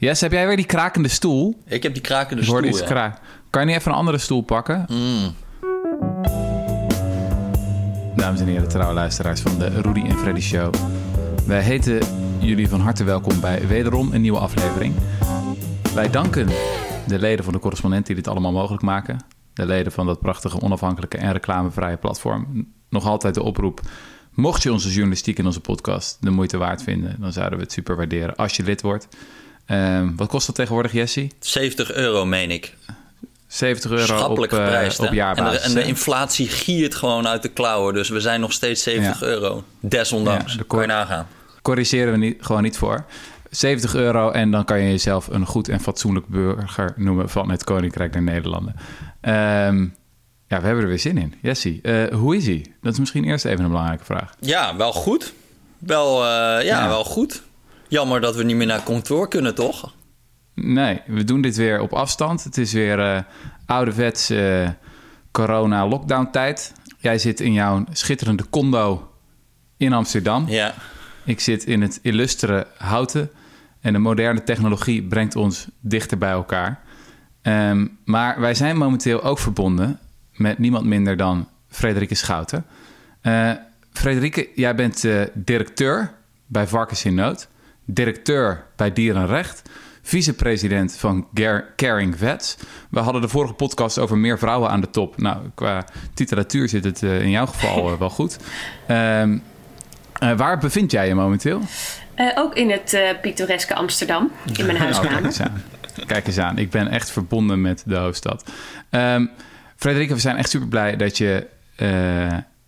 Yes, heb jij weer die krakende stoel? Ik heb die krakende stoel, iets ja. kraak. Kan je niet even een andere stoel pakken? Mm. Dames en heren, trouwe luisteraars van de Rudy en Freddy Show. Wij heten jullie van harte welkom bij wederom een nieuwe aflevering. Wij danken de leden van de correspondent die dit allemaal mogelijk maken. De leden van dat prachtige onafhankelijke en reclamevrije platform. Nog altijd de oproep. Mocht je onze journalistiek en onze podcast de moeite waard vinden, dan zouden we het super waarderen als je lid wordt. Ehm, wat kost dat tegenwoordig, Jesse? 70 euro, meen ik. 70 euro op, Schappelijk eh, op jaarbasis. en, de, en de inflatie giert gewoon uit de klauwen. Dus we zijn nog steeds 70 Ja. euro. Desondanks. Ja, kan je nagaan. corrigeren we niet, gewoon niet voor. 70 euro en dan kan je jezelf een goed en fatsoenlijk burger noemen van het Koninkrijk der Nederlanden. Ehm, ja, we hebben er weer zin in. Jessie, eh, hoe is hij? Dat is misschien eerst even een belangrijke vraag. Ja, wel goed. Wel, eh, ja, Ja. wel goed. Jammer dat we niet meer naar kantoor kunnen, toch? Nee, we doen dit weer op afstand. Het is weer eh ouderwets eh, corona-lockdown-tijd. Jij zit in jouw schitterende condo in Amsterdam. Ja. Ik zit in het illustere Houten. En de moderne technologie brengt ons dichter bij elkaar. Ehm, maar wij zijn momenteel ook verbonden met niemand minder dan Frederike Schouten. Eh Frederike, jij bent directeur bij Varkens in Nood. Directeur bij Dierenrecht. Vicepresident van Ger- Caring Vets. We hadden de vorige podcast over meer vrouwen aan de top. Nou, qua titulatuur zit het eh, in jouw geval eh, wel goed. Ehm, eh, waar bevind jij je momenteel? Ook in het pittoreske Amsterdam, in mijn Oh, kijk huiskamer. eens aan. Kijk eens aan. Ik ben echt verbonden met de hoofdstad. Ehm Frederike, we zijn echt super blij dat je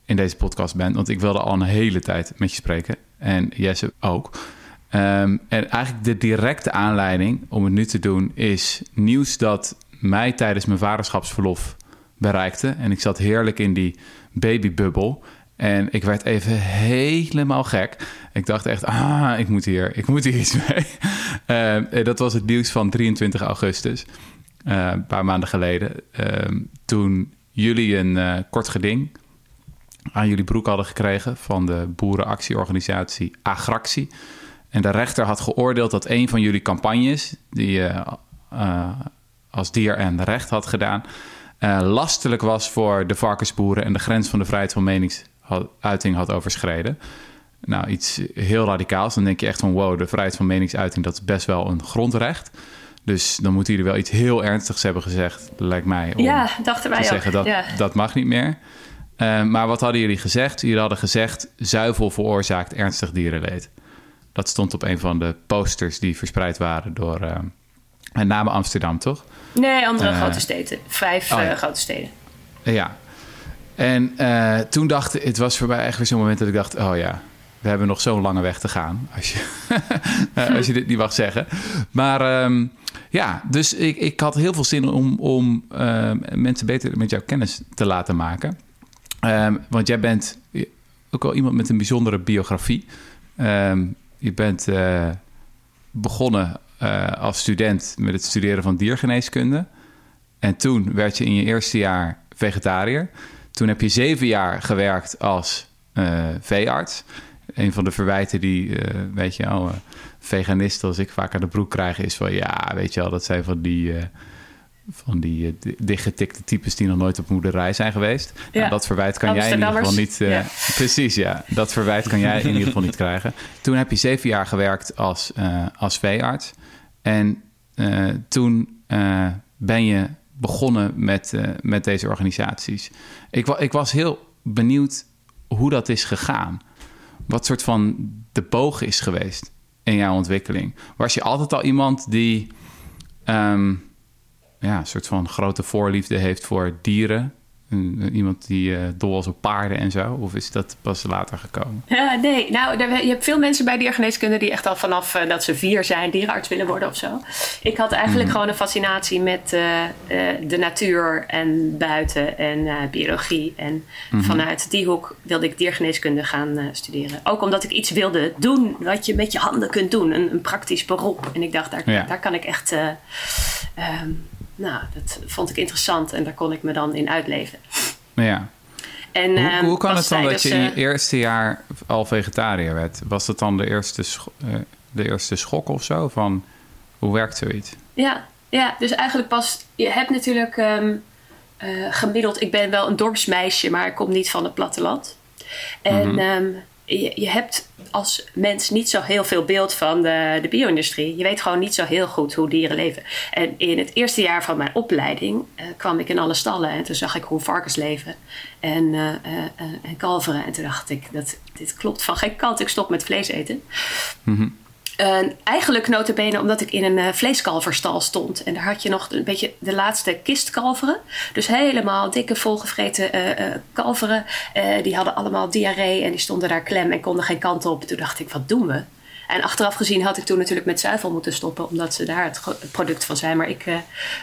in deze podcast bent. Want ik wilde al een hele tijd met je spreken. En Jesse ook. Ehm, en eigenlijk de directe aanleiding om het nu te doen is nieuws dat mij tijdens mijn vaderschapsverlof bereikte. En ik zat heerlijk in die babybubbel. En ik werd even helemaal gek. Ik dacht echt, ah, ik moet hier, ik moet hier iets mee. Eh, dat was het nieuws van 23 augustus, eh, een paar maanden geleden. Eh, toen jullie een eh, kort geding aan jullie broek hadden gekregen van de boerenactieorganisatie Agractie. En de rechter had geoordeeld dat een van jullie campagnes, die je eh, als dier en recht had gedaan, eh, lastelijk was voor de varkensboeren en de grens van de vrijheid van meningsuiting had overschreden. Nou, iets heel radicaals. Dan denk je echt van wow, de vrijheid van meningsuiting, dat is best wel een grondrecht. Dus dan moeten jullie wel iets heel ernstigs hebben gezegd, lijkt mij. Om Ja, dachten wij te ook. zeggen dat ja. dat mag niet meer. Eh, maar wat hadden jullie gezegd? Jullie hadden gezegd: zuivel veroorzaakt ernstig dierenleed. Dat stond op een van de posters die verspreid waren door eh, met name Amsterdam, toch? Nee, andere Eh, grote steden. Vijf oh ja. eh, grote steden. Ja. En eh, toen dacht ik, het was voor mij echt weer zo'n moment dat ik dacht: oh ja, we hebben nog zo'n lange weg te gaan. Als je, als je dit niet mag zeggen. Maar ehm, ja, dus ik, ik had heel veel zin om, om eh, mensen beter met jouw kennis te laten maken. Ehm, want jij bent ook wel iemand met een bijzondere biografie. Ehm, je bent eh, begonnen eh, als student met het studeren van diergeneeskunde. En toen werd je in je eerste jaar vegetariër. Toen heb je zeven jaar gewerkt als eh, veearts. Een van de verwijten die, weet je wel, veganisten als ik vaak aan de broek krijg... is van, ja, weet je wel, dat zijn van die... van die eh, di- dichtgetikte types die nog nooit op moederij zijn geweest. Ja. Nou, dat verwijt kan jij in ieder geval niet... Eh, Ja. Precies, ja. Dat verwijt kan jij in ieder geval niet krijgen. Toen heb je zeven jaar gewerkt als, eh, als veearts. En toen ben je begonnen met, met deze organisaties. Ik, wa- ik was heel benieuwd hoe dat is gegaan. Wat soort van de boog is geweest in jouw ontwikkeling. Was je altijd al iemand die ehm, ja, een soort van grote voorliefde heeft voor dieren? Iemand die eh, dol was op paarden en zo? Of is dat pas later gekomen? Ja, nee, nou, je hebt veel mensen bij diergeneeskunde die echt al vanaf eh, dat ze vier zijn dierenarts willen worden of zo. Ik had eigenlijk Mhm. gewoon een fascinatie met eh, de natuur en buiten en biologie. En Mhm. vanuit die hoek wilde ik diergeneeskunde gaan studeren. Ook omdat ik iets wilde doen wat je met je handen kunt doen, een, een praktisch beroep. En ik dacht, daar, Ja. daar kan ik echt. eh, ehm, nou, dat vond ik interessant en daar kon ik me dan in uitleven. Ja. En, Hoe, ehm, hoe kan het dan dat tijdens, je in je eh, eerste jaar al vegetariër werd? Was dat dan de eerste, eh, de eerste schok of zo? Van, Hoe werkt zoiets? Ja, ja dus eigenlijk pas... Je hebt natuurlijk ehm, eh, gemiddeld... Ik ben wel een dorpsmeisje, maar ik kom niet van het platteland. En Mhm. ehm, je, je hebt als mens niet zo heel veel beeld van de, de bio-industrie. Je weet gewoon niet zo heel goed hoe dieren leven. En in het eerste jaar van mijn opleiding eh, kwam ik in alle stallen en toen zag ik hoe varkens leven en, eh, eh, en kalveren. En toen dacht ik, dat, dit klopt van geen kant. Ik stop met vlees eten. En eigenlijk notabene omdat ik in een eh, vleeskalverstal stond. En daar had je nog een beetje de laatste kistkalveren. Dus helemaal dikke, volgevreten eh, eh, kalveren. Eh, die hadden allemaal diarree en die stonden daar klem en konden geen kant op. Toen dacht ik, wat doen we? En achteraf gezien had ik toen natuurlijk met zuivel moeten stoppen, omdat ze daar het product van zijn. Maar ik eh,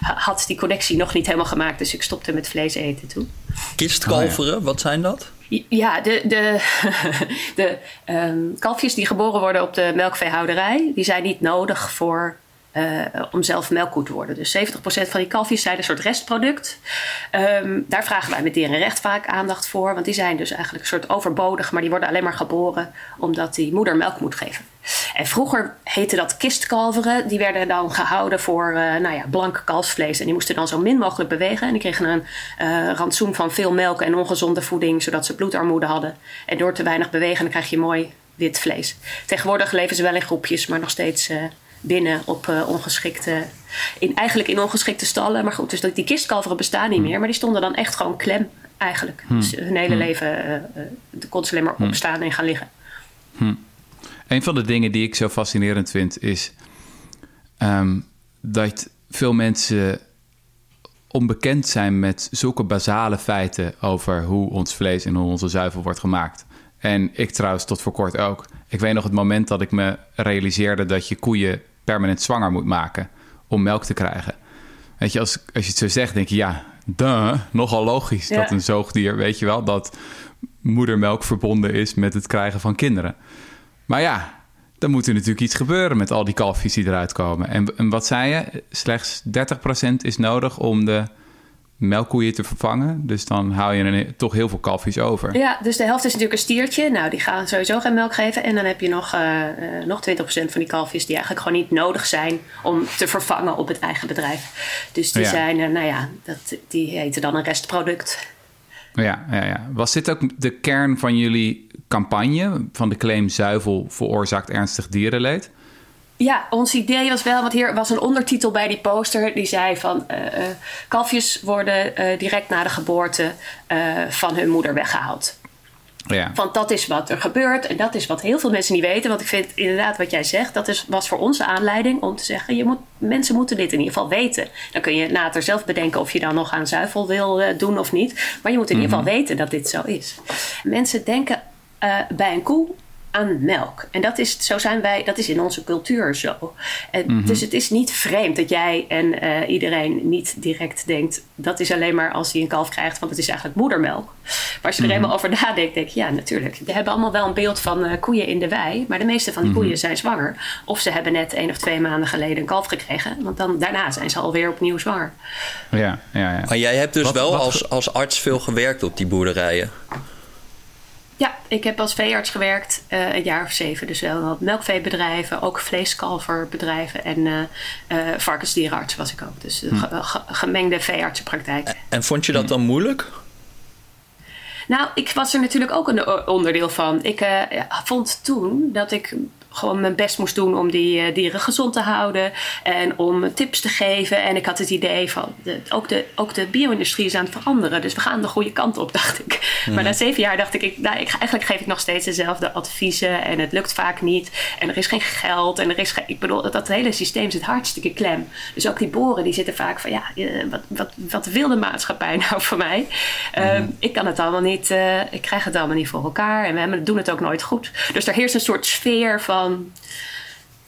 ha- had die connectie nog niet helemaal gemaakt, dus ik stopte met vlees eten toen. Kistkalveren, wat zijn dat? Ja, de, de, de ehm, kalfjes die geboren worden op de melkveehouderij, die zijn niet nodig voor, eh, om zelf melkkoe te worden. Dus 70% van die kalfjes zijn een soort restproduct. Ehm, daar vragen wij met dierenrecht vaak aandacht voor, want die zijn dus eigenlijk een soort overbodig, maar die worden alleen maar geboren omdat die moeder melk moet geven. En vroeger heette dat kistkalveren. Die werden dan gehouden voor eh, nou ja, blank kalfsvlees. En die moesten dan zo min mogelijk bewegen. En die kregen een eh, rantsoen van veel melk en ongezonde voeding, zodat ze bloedarmoede hadden. En door te weinig bewegen, dan krijg je mooi wit vlees. Tegenwoordig leven ze wel in groepjes, maar nog steeds binnen op eh, ongeschikte. In, eigenlijk in ongeschikte stallen. Maar goed, dus dat- die kistkalveren bestaan niet meer. Maar die stonden dan echt gewoon klem eigenlijk. Dus hun hele leven eh, eh, konden ze alleen maar opstaan en gaan liggen. Een van de dingen die ik zo fascinerend vind is ehm, dat veel mensen onbekend zijn met zulke basale feiten over hoe ons vlees en hoe onze zuivel wordt gemaakt. En ik trouwens tot voor kort ook. Ik weet nog het moment dat ik me realiseerde dat je koeien permanent zwanger moet maken om melk te krijgen. Weet je, als, als je het zo zegt, denk je ja, duh, nogal logisch Ja. dat een zoogdier, weet je wel, dat moedermelk verbonden is met het krijgen van kinderen. Maar ja, dan moet er natuurlijk iets gebeuren met al die kalfjes die eruit komen. En, en wat zei je? Slechts 30% is nodig om de melkkoeien te vervangen. Dus dan haal je er toch heel veel kalfjes over. Ja, dus de helft is natuurlijk een stiertje. Nou, die gaan sowieso geen melk geven. En dan heb je nog, eh, eh, nog 20% van die kalfjes die eigenlijk gewoon niet nodig zijn om te vervangen op het eigen bedrijf. Dus die Ja. zijn, eh, nou ja, dat, die heten dan een restproduct. Ja, ja, ja. Was dit ook de kern van jullie campagne? Van de claim zuivel veroorzaakt ernstig dierenleed? Ja, ons idee was wel, want hier was een ondertitel bij die poster die zei van eh, kalfjes worden eh, direct na de geboorte van hun moeder weggehaald. Ja. Want dat is wat er gebeurt en dat is wat heel veel mensen niet weten. Want ik vind inderdaad wat jij zegt, dat is, was voor ons de aanleiding om te zeggen: je moet, mensen moeten dit in ieder geval weten. Dan kun je later zelf bedenken of je dan nog aan zuivel wil doen of niet. Maar je moet in ieder geval weten dat dit zo is. Mensen denken bij een koe aan melk. En dat is, zo zijn wij, dat is in onze cultuur zo. En Dus het is niet vreemd dat jij en eh, iedereen niet direct denkt... dat is alleen maar als hij een kalf krijgt, want het is eigenlijk moedermelk. Maar als je er eenmaal over nadenkt, denk je... ja, natuurlijk. We hebben allemaal wel een beeld van eh, koeien in de wei... maar de meeste van die koeien zijn zwanger. Of ze hebben net één of twee maanden geleden een kalf gekregen... want dan, daarna zijn ze alweer opnieuw zwanger. Ja, ja, ja. Maar jij hebt dus Wat- wel wat- als, als arts veel gewerkt op die boerderijen. Ja, ik heb als veearts gewerkt eh, een jaar of zeven. Dus wel wat melkveebedrijven, ook vleeskalverbedrijven en eh eh, varkensdierenarts was ik ook. Dus ge- ge- gemengde veeartsenpraktijk. En vond je dat dan moeilijk? Nou, ik was er natuurlijk ook een onderdeel van. Ik eh, vond toen dat ik gewoon mijn best moest doen om die eh, dieren gezond te houden en om tips te geven. En ik had het idee van, de, ook, de, ook de bio-industrie is aan het veranderen, dus we gaan de goede kant op, dacht ik. Maar na zeven jaar dacht ik, ik, nou, ik, eigenlijk geef ik nog steeds dezelfde adviezen en het lukt vaak niet. En er is geen geld en er is geen, ik bedoel, dat, hele systeem zit hartstikke klem. Dus ook die boeren, die zitten vaak van, ja, eh, wat, wat, wat wil de maatschappij nou voor mij? Ehm, ik kan het allemaal niet, eh, ik krijg het allemaal niet voor elkaar en we hebben- doen het ook nooit goed. Dus er heerst een soort sfeer van,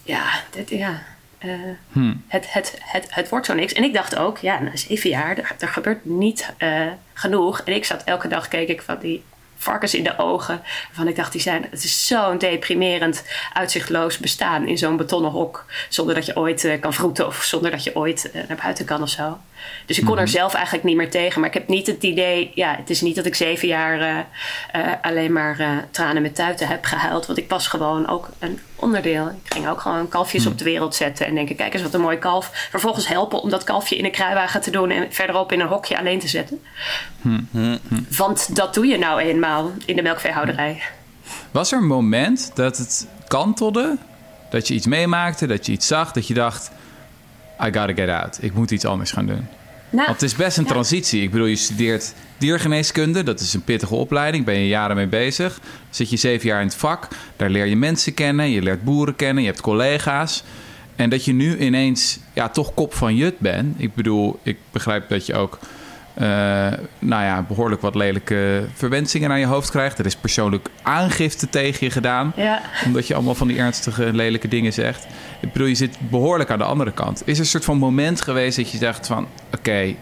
ja, dit, ja eh, het, het, het, het wordt zo niks. En ik dacht ook, ja, na zeven jaar, er, er gebeurt niet eh, genoeg. En ik zat elke dag, keek ik van die varkens in de ogen. Van ik dacht, die zijn, het is zo'n deprimerend, uitzichtloos bestaan in zo'n betonnen hok. Zonder dat je ooit eh, kan vroeten of zonder dat je ooit naar buiten kan of zo. Dus ik kon er zelf eigenlijk niet meer tegen. Maar ik heb niet het idee, ja, het is niet dat ik zeven jaar eh, eh, alleen maar uh, tranen met tuiten heb gehuild. Want ik was gewoon ook een onderdeel. Ik ging ook gewoon kalfjes op de wereld zetten en denken: kijk eens wat een mooi kalf. Vervolgens helpen om dat kalfje in een kruiwagen te doen en verderop in een hokje alleen te zetten. Want dat doe je nou eenmaal in de melkveehouderij. Was er een moment dat het kantelde? Dat je iets meemaakte, dat je iets zag, dat je dacht: I gotta get out. Ik moet iets anders gaan doen. Nou, Want het is best een transitie. Ik bedoel, je studeert diergeneeskunde. Dat is een pittige opleiding. Ben je jaren mee bezig. Zit je zeven jaar in het vak. Daar leer je mensen kennen. Je leert boeren kennen. Je hebt collega's. En dat je nu ineens ja, toch kop van jut bent. Ik bedoel, ik begrijp dat je ook uh, nou ja, behoorlijk wat lelijke verwensingen naar je hoofd krijgt. Er is persoonlijk aangifte tegen je gedaan. Ja. Omdat je allemaal van die ernstige, lelijke dingen zegt. Ik bedoel, je zit behoorlijk aan de andere kant. Is er een soort van moment geweest dat je dacht van... oké,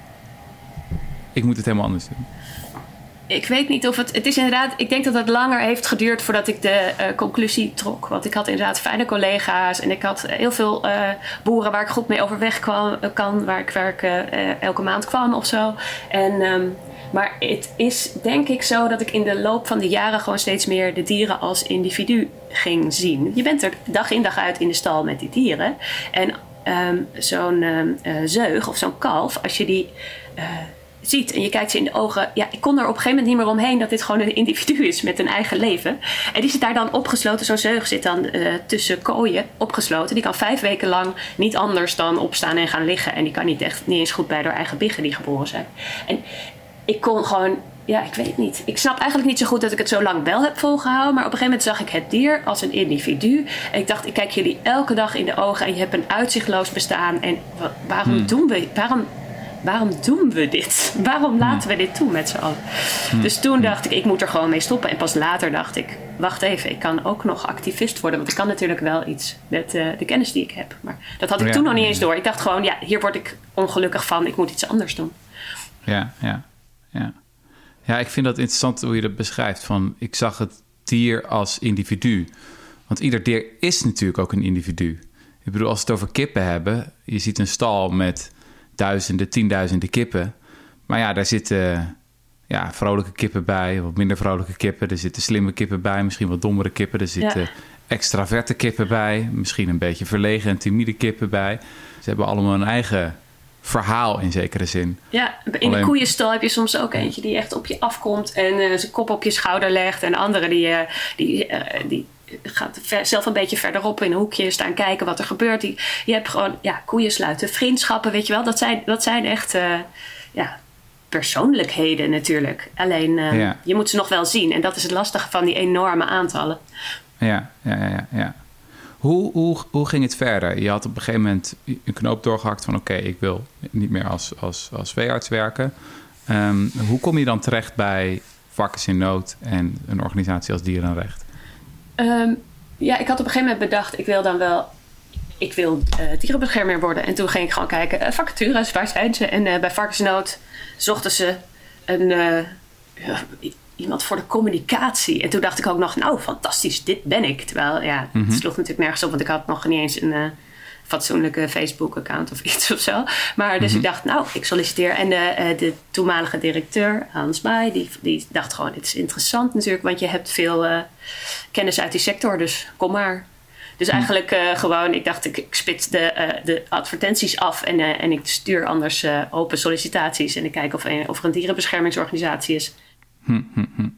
ik moet het helemaal anders doen? ik weet niet of het. Het is inderdaad. Ik denk dat het langer heeft geduurd voordat ik de uh, conclusie trok. Want ik had inderdaad fijne collega's. En ik had heel veel uh, boeren waar ik goed mee overweg kwam, eh, kan. Waar ik, uh, elke maand kwam of zo. En, um, maar het is denk ik zo dat ik in de loop van de jaren gewoon steeds meer de dieren als individu ging zien. Je bent er dag in dag uit in de stal met die dieren. En um, zo'n um, zeug of zo'n kalf, als je die ziet en je kijkt ze in de ogen. Ja, ik kon er op een gegeven moment niet meer omheen dat dit gewoon een individu is met een eigen leven. En die zit daar dan opgesloten. Zo'n zeug zit dan uh, tussen kooien opgesloten. Die kan vijf weken lang niet anders dan opstaan en gaan liggen. En die kan niet echt niet eens goed bij haar eigen biggen die geboren zijn. En ik kon gewoon ja, ik weet niet. Ik snap eigenlijk niet zo goed dat ik het zo lang wel heb volgehouden. Maar op een gegeven moment zag ik het dier als een individu. En ik dacht, ik kijk jullie elke dag in de ogen en je hebt een uitzichtloos bestaan. En waarom hmm. doen we, waarom waarom doen we dit? Waarom hmm. laten we dit toe met z'n allen? Hmm. Dus toen dacht ik, ik moet er gewoon mee stoppen. En pas later dacht ik, wacht even, ik kan ook nog activist worden. Want ik kan natuurlijk wel iets met uh, de kennis die ik heb. Maar dat had ik toen nog niet eens door. Ik dacht gewoon, ja, hier word ik ongelukkig van. Ik moet iets anders doen. Ja, ja, ja. Ja, ik vind dat interessant hoe je dat beschrijft. Van, ik zag het dier als individu. Want ieder dier is natuurlijk ook een individu. Ik bedoel, als we het over kippen hebben... je ziet een stal met duizenden, tienduizenden kippen. Maar ja, daar zitten ja, vrolijke kippen bij, wat minder vrolijke kippen. Er zitten slimme kippen bij, misschien wat dommere kippen. Er zitten extraverte kippen bij, misschien een beetje verlegen en timide kippen bij. Ze hebben allemaal een eigen verhaal in zekere zin. Ja, in de koeienstal heb je soms ook eentje die echt op je afkomt en uh, zijn kop op je schouder legt. En andere die, uh, die, uh, die gaat zelf een beetje verderop in een hoekje staan kijken wat er gebeurt. Die, je hebt gewoon ja, koeien sluiten, vriendschappen, weet je wel. Dat zijn, dat zijn echt ja, persoonlijkheden natuurlijk. Alleen je moet ze nog wel zien. En dat is het lastige van die enorme aantallen. Ja, ja, ja. ja. Hoe, hoe, hoe ging het verder? Je had op een gegeven moment een knoop doorgehakt van... oké, ik wil niet meer als, als, als veearts werken. Um, hoe kom je dan terecht bij Varkens in Nood en een organisatie als Dierenrecht? Um, ja, ik had op een gegeven moment bedacht, ik wil dan wel ik wil uh, dierenbeschermer worden. En toen ging ik gewoon kijken, uh, vacatures, waar zijn ze? En uh, bij Varkensnood zochten ze een, iemand voor de communicatie. En toen dacht ik ook nog, nou fantastisch, dit ben ik. Terwijl, ja, het mhm. sloeg natuurlijk nergens op, want ik had nog niet eens een fatsoenlijke Facebook-account of iets of zo. Maar dus ik mhm. dacht, nou, ik solliciteer. En de, eh, de toenmalige directeur, Hans Maai, die, die dacht gewoon, dit is interessant natuurlijk, want je hebt veel uh, kennis uit die sector, dus kom maar. Dus mhm. eigenlijk uh, gewoon, ik dacht, ik, ik spits de, uh, de advertenties af en, uh, en ik stuur anders open sollicitaties. En ik kijk of, of er een dierenbeschermingsorganisatie is. Hm, hm, hm.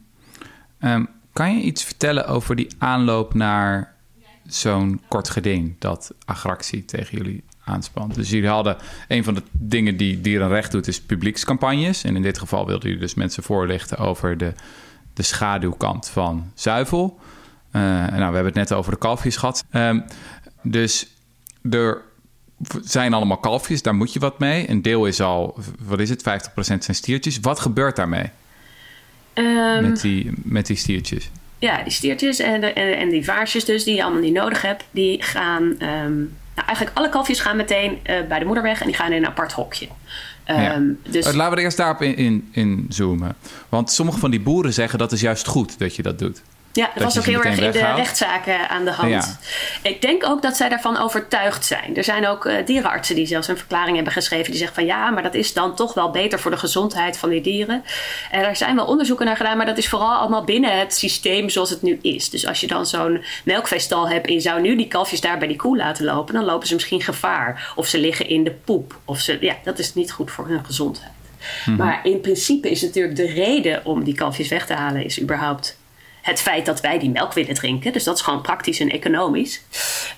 Um, kan je iets vertellen over die aanloop naar zo'n kort geding dat agractie tegen jullie aanspant. Dus jullie hadden een van de dingen die dierenrecht doet, is publiekscampagnes. En in dit geval wilden jullie dus mensen voorlichten over de, de schaduwkant van zuivel. Uh, nou, we hebben het net over de kalfjes gehad. Um, dus er zijn allemaal kalfjes, daar moet je wat mee. Een deel is al, wat is het, 50% zijn stiertjes. Wat gebeurt daarmee? Um, met, die, met die stiertjes? ja, die stiertjes en, de, en, die vaarsjes dus, die je allemaal niet nodig hebt, die gaan... Um, nou, eigenlijk alle kalfjes gaan meteen uh, bij de moeder weg en die gaan in een apart hokje. Um, ja. dus... Eh, laten we er eerst daarop in, in, in, zoomen. Want sommige van die boeren zeggen dat is juist goed dat je dat doet. Ja, dat, Dat was ook heel erg in de rechtszaken aan de hand. Ja. Ik denk ook dat zij daarvan overtuigd zijn. Er zijn ook eh, dierenartsen die zelfs een verklaring hebben geschreven. Die zeggen van ja, maar dat is dan toch wel beter voor de gezondheid van die dieren. En er zijn wel onderzoeken naar gedaan, maar dat is vooral allemaal binnen het systeem zoals het nu is. Dus als je dan zo'n melkveestal hebt en je zou nu die kalfjes daar bij die koe laten lopen, dan lopen ze misschien gevaar. Of ze liggen in de poep. Of ze, ja, dat is niet goed voor hun gezondheid. Maar in principe is natuurlijk de reden om die kalfjes weg te halen, is überhaupt het feit dat wij die melk willen drinken. Dus dat is gewoon praktisch en economisch.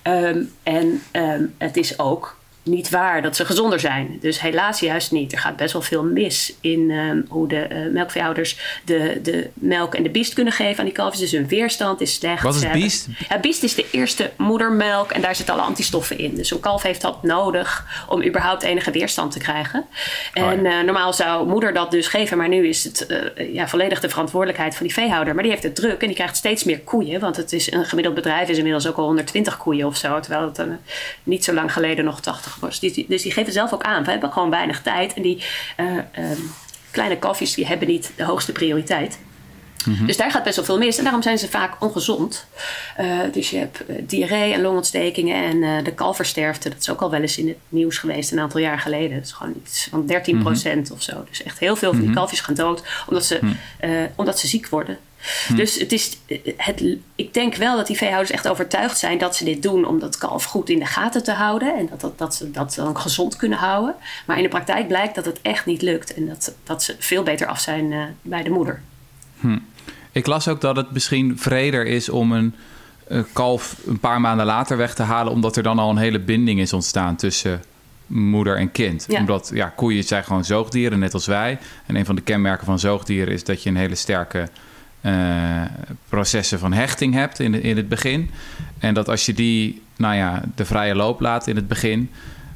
Ehm, en ehm, het is ook niet waar dat ze gezonder zijn. Dus helaas juist niet. Er gaat best wel veel mis in ehm, hoe de eh, melkveehouders de, de melk en de biest kunnen geven aan die kalfjes. Dus hun weerstand is slecht. Wat is biest? Ja, biest is de eerste moedermelk en daar zitten alle antistoffen in. Dus zo'n kalf heeft dat nodig om überhaupt enige weerstand te krijgen. En Oh ja. eh, normaal zou moeder dat dus geven, maar nu is het eh, ja, volledig de verantwoordelijkheid van die veehouder. Maar die heeft het druk en die krijgt steeds meer koeien. Want het is een gemiddeld bedrijf is inmiddels ook al 120 koeien of zo. Terwijl het niet zo lang geleden nog 80 was. Dus die, dus die geven zelf ook aan. We hebben gewoon weinig tijd. En die eh, ehm, kleine kalfjes die hebben niet de hoogste prioriteit. Dus daar gaat best wel veel mis. En daarom zijn ze vaak ongezond. Eh, dus je hebt eh, diarree en longontstekingen en eh, de kalversterfte. Dat is ook al wel eens in het nieuws geweest een aantal jaar geleden. Dat is gewoon iets van 13% of zo. Dus echt heel veel van die kalfjes gaan dood omdat ze, omdat ze ziek worden. Dus het is, het, ik denk wel dat die veehouders echt overtuigd zijn dat ze dit doen om dat kalf goed in de gaten te houden. En dat, dat, dat ze dat dan gezond kunnen houden. Maar in de praktijk blijkt dat het echt niet lukt. En dat, dat ze veel beter af zijn eh, bij de moeder. Ik las ook dat het misschien vreder is om een eh, kalf een paar maanden later weg te halen, omdat er dan al een hele binding is ontstaan tussen moeder en kind. Ja. Omdat ja, koeien zijn gewoon zoogdieren, net als wij. En een van de kenmerken van zoogdieren is dat je een hele sterke eh, processen van hechting hebt in, in het begin. En dat als je die, nou ja, de vrije loop laat in het begin,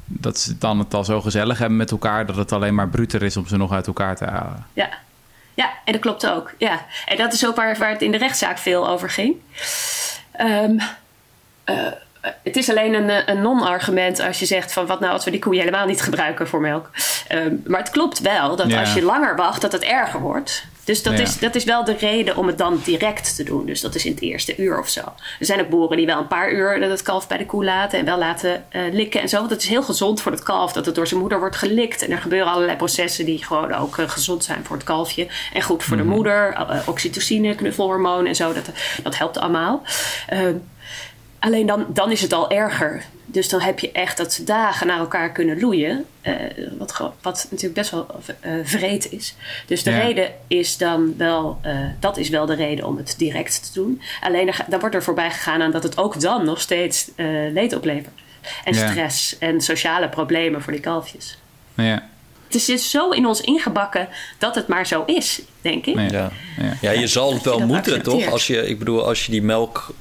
dat ze dan het al zo gezellig hebben met elkaar, dat het alleen maar bruter is om ze nog uit elkaar te halen. Ja. ja, en dat klopt ook. Ja. En dat is ook waar, waar het in de rechtszaak veel over ging. Ehm, eh, het is alleen een, een non-argument als je zegt van wat nou als we die koeien helemaal niet gebruiken voor melk. Ehm, maar het klopt wel dat Ja. als je langer wacht dat het erger wordt. Dus dat, Ja. is, dat is wel de reden om het dan direct te doen. Dus dat is in het eerste uur of zo. Er zijn ook boeren die wel een paar uur het kalf bij de koe laten en wel laten eh, likken en zo. Want het is heel gezond voor het kalf dat het door zijn moeder wordt gelikt. En er gebeuren allerlei processen die gewoon ook eh, gezond zijn voor het kalfje. En goed voor de moeder. Eh, oxytocine, knuffelhormoon en zo. Dat, dat helpt allemaal. Ehm, Alleen dan, dan is het al erger. Dus dan heb je echt dat ze dagen naar elkaar kunnen loeien. eh, wat, wat natuurlijk best wel eh vreed is. Dus de Ja. reden is dan wel... eh, dat is wel de reden om het direct te doen. Alleen er dan wordt er voorbij gegaan aan dat het ook dan nog steeds eh, leed oplevert. En Ja. stress en sociale problemen voor die kalfjes. Ja, Het is dus zo in ons ingebakken dat het maar zo is, denk ik. ja. Ja. Ja. Ja, je zal het wel moeten, toch? Als je, ik bedoel, als je die melk...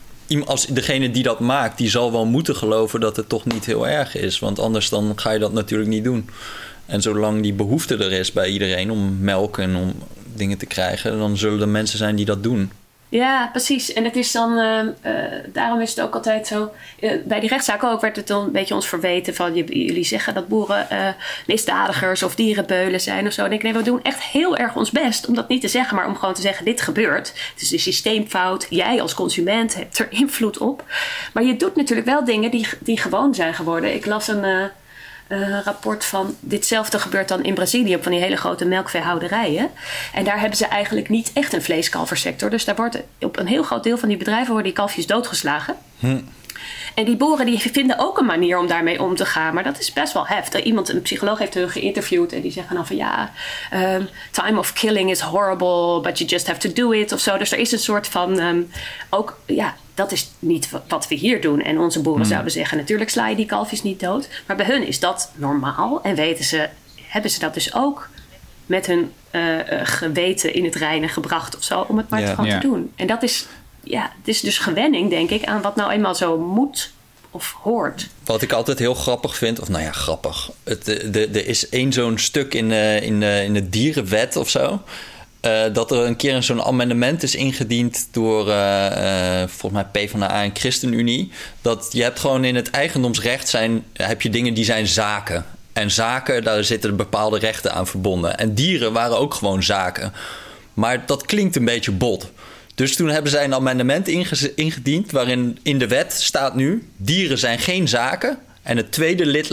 Als degene die dat maakt, die zal wel moeten geloven dat het toch niet heel erg is. Want anders dan ga je dat natuurlijk niet doen. En zolang die behoefte er is bij iedereen om melk en om dingen te krijgen... dan zullen er mensen zijn die dat doen. Ja, precies. En het is dan, eh, eh, daarom is het ook altijd zo. eh, bij die rechtszaak ook werd het dan een beetje ons verweten van jullie zeggen dat boeren eh, misdadigers of dierenbeulen zijn of zo. En ik nee, we doen echt heel erg ons best om dat niet te zeggen, maar om gewoon te zeggen: dit gebeurt. Het is een systeemfout. Jij als consument hebt er invloed op. Maar je doet natuurlijk wel dingen die, die gewoon zijn geworden. Ik las een. Eh, rapport van ditzelfde gebeurt dan in Brazilië van die hele grote melkveehouderijen. En daar hebben ze eigenlijk niet echt een vleeskalversector. Dus daar wordt op een heel groot deel van die bedrijven worden die kalfjes doodgeslagen. En die boeren die vinden ook een manier om daarmee om te gaan. Maar dat is best wel heftig. Iemand, een psycholoog heeft hun geïnterviewd. En die zeggen dan van ja, ehm, time of killing is horrible. But you just have to do it of zo. Dus er is een soort van ehm, ook, ja, dat is niet wa- wat we hier doen. En onze boeren zouden zeggen natuurlijk sla je die kalfjes niet dood. Maar bij hun is dat normaal. En weten ze, hebben ze dat dus ook met hun eh, eh, geweten in het reinen gebracht of zo. Om het maar Ja. gewoon te doen. En dat is, ja, het is dus gewenning, denk ik, aan wat nou eenmaal zo moet of hoort. Wat ik altijd heel grappig vind, of nou ja, grappig. Het, de, de- er is één zo'n stuk in, eh, in, eh, in de dierenwet of zo. eh, dat er een keer zo'n amendement is ingediend door eh, eh, volgens mij PvdA en ChristenUnie. Dat je hebt gewoon in het eigendomsrecht zijn, heb je dingen die zijn zaken. En zaken, daar zitten bepaalde rechten aan verbonden. En dieren waren ook gewoon zaken. Maar dat klinkt een beetje bot. Dus toen hebben zij een amendement ingediend waarin in de wet staat nu: dieren zijn geen zaken. En het tweede lid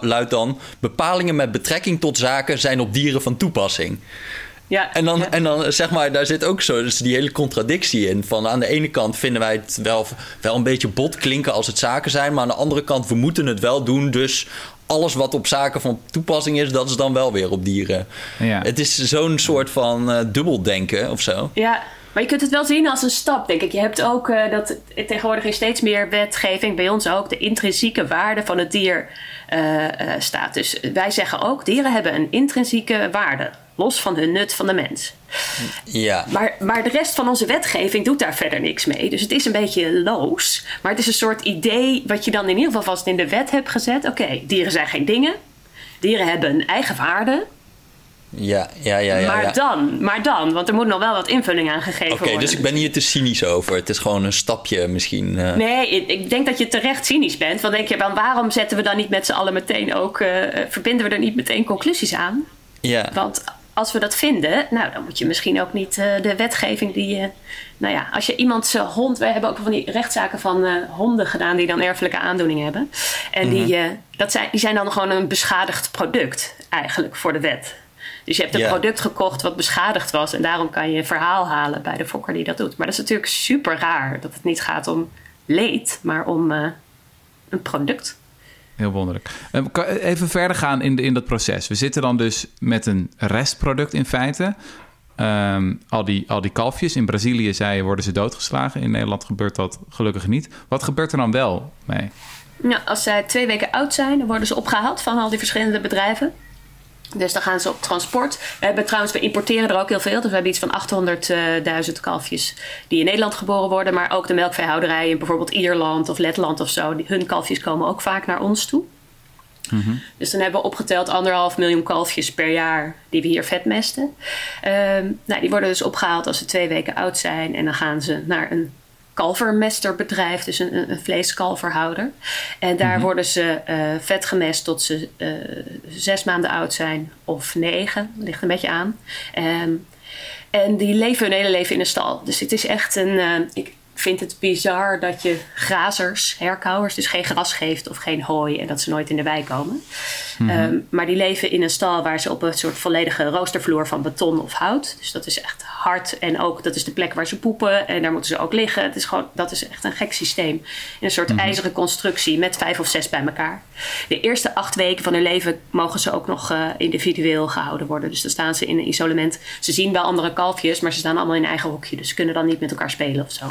luidt, dan: bepalingen met betrekking tot zaken zijn op dieren van toepassing. Ja, en, dan, en dan zeg maar, daar zit ook zo dus die hele contradictie in. Van aan de ene kant vinden wij het wel, wel een beetje bot klinken als het zaken zijn. Maar aan de andere kant, we moeten het wel doen. Dus alles wat op zaken van toepassing is, dat is dan wel weer op dieren. Ja. Het is zo'n soort van uh, dubbeldenken of zo. Ja, maar je kunt het wel zien als een stap, denk ik. Je hebt ook uh, dat tegenwoordig in steeds meer wetgeving, bij ons ook, de intrinsieke waarde van het dier uh, staat. Dus wij zeggen ook, dieren hebben een intrinsieke waarde. Los van hun nut van de mens. Ja. Maar, maar de rest van onze wetgeving doet daar verder niks mee. Dus het is een beetje loos. Maar het is een soort idee wat je dan in ieder geval vast in de wet hebt gezet. Oké, dieren zijn geen dingen. Dieren hebben een eigen waarde. Ja, ja, ja. ja maar dan, maar dan, want er moet nog wel wat invulling aan gegeven worden. Oké, dus ik ben hier te cynisch over. Het is gewoon een stapje misschien. Uh... Nee, ik, denk dat je terecht cynisch bent. Want denk je, waarom zetten we dan niet met z'n allen meteen ook, uh, verbinden we er niet meteen conclusies aan? Ja. Want als we dat vinden, nou, dan moet je misschien ook niet uh, de wetgeving die je. nou ja, als je iemand zijn hond. Wij hebben ook van die rechtszaken van uh, honden gedaan die dan erfelijke aandoeningen hebben. En die, uh, dat zijn, die zijn dan gewoon een beschadigd product eigenlijk voor de wet. Dus je hebt een product gekocht wat beschadigd was. En daarom kan je verhaal halen bij de fokker die dat doet. Maar dat is natuurlijk super raar dat het niet gaat om leed, maar om een product. Heel wonderlijk. Ehm, even verder gaan in, de, in dat proces. We zitten dan dus met een restproduct in feite. Um, al, die, al die kalfjes in Brazilië, zei worden ze doodgeslagen. In Nederland gebeurt dat gelukkig niet. Wat gebeurt er dan wel mee? Nou, als zij twee weken oud zijn, dan worden ze opgehaald van al die verschillende bedrijven. Dus dan gaan ze op transport. We hebben trouwens, we importeren er ook heel veel. Dus we hebben iets van 800.000 kalfjes die in Nederland geboren worden. Maar ook de melkveehouderijen in bijvoorbeeld Ierland of Letland of zo. Hun kalfjes komen ook vaak naar ons toe. Mhm. Dus dan hebben we opgeteld anderhalf miljoen kalfjes per jaar die we hier vetmesten. Um, nou, die worden dus opgehaald als ze twee weken oud zijn. En dan gaan ze naar een kalvermesterbedrijf, dus een, een vleeskalverhouder. En daar mhm. worden ze uh, vet gemest tot ze uh, zes maanden oud zijn of negen, ligt een beetje aan. Um, en die leven hun hele leven in een stal. Dus het is echt een. Uh, ik, vind het bizar dat je grazers, herkauwers, dus geen gras geeft of geen hooi en dat ze nooit in de wei komen. Mhm. Ehm, maar die leven in een stal waar ze op een soort volledige roostervloer van beton of hout. Dus dat is echt hard en ook dat is de plek waar ze poepen en daar moeten ze ook liggen. Het is gewoon, dat is echt een gek systeem. In een soort mhm. ijzeren constructie met vijf of zes bij elkaar. De eerste acht weken van hun leven mogen ze ook nog uh, individueel gehouden worden. Dus dan staan ze in een isolement. Ze zien wel andere kalfjes, maar ze staan allemaal in een eigen hokje. Dus ze kunnen dan niet met elkaar spelen of zo.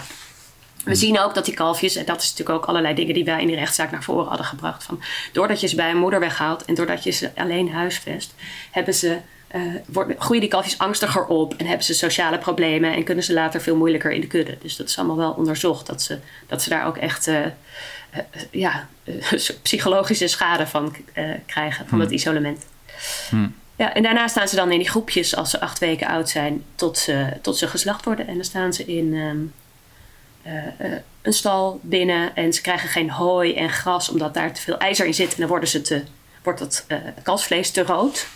We zien ook dat die kalfjes, en dat is natuurlijk ook allerlei dingen die wij in die rechtszaak naar voren hadden gebracht. Van, doordat je ze bij een moeder weghaalt en doordat je ze alleen huisvest, hebben ze, uh, worden, groeien die kalfjes angstiger op en hebben ze sociale problemen en kunnen ze later veel moeilijker in de kudde. Dus dat is allemaal wel onderzocht, dat ze, dat ze daar ook echt uh, uh, ja, psychologische schade van krijgen, van het hmm. isolement. Hmm. Ja, en daarna staan ze dan in die groepjes als ze acht weken oud zijn tot ze, tot ze geslacht worden. En dan staan ze in. Um, uh, een stal binnen en ze krijgen geen hooi en gras omdat daar te veel ijzer in zit. En dan worden ze te, wordt het uh, kalfsvlees te rood.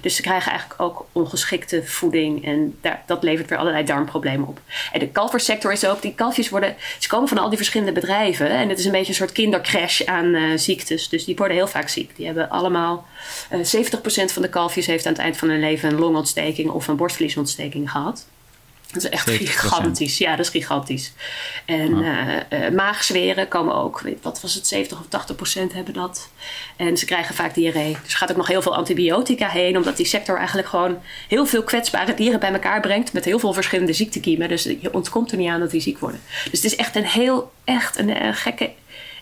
Dus ze krijgen eigenlijk ook ongeschikte voeding en daar, dat levert weer allerlei darmproblemen op. En de kalversector is ook, die kalfjes worden, ze komen van al die verschillende bedrijven en het is een beetje een soort kindercrash aan ziektes. Dus die worden heel vaak ziek. Die hebben allemaal, uh, 70% van de kalfjes heeft aan het eind van hun leven een longontsteking of een borstvliesontsteking gehad. Dat is echt gigantisch. Ja, dat is gigantisch. En ja. uh, maagzweren komen ook, wat was het, 70 of 80 procent hebben dat. En ze krijgen vaak diarree. Dus er gaat ook nog heel veel antibiotica heen, omdat die sector eigenlijk gewoon heel veel kwetsbare dieren bij elkaar brengt. Met heel veel verschillende ziektekiemen. Dus je ontkomt er niet aan dat die ziek worden. Dus het is echt een heel, echt een, een gekke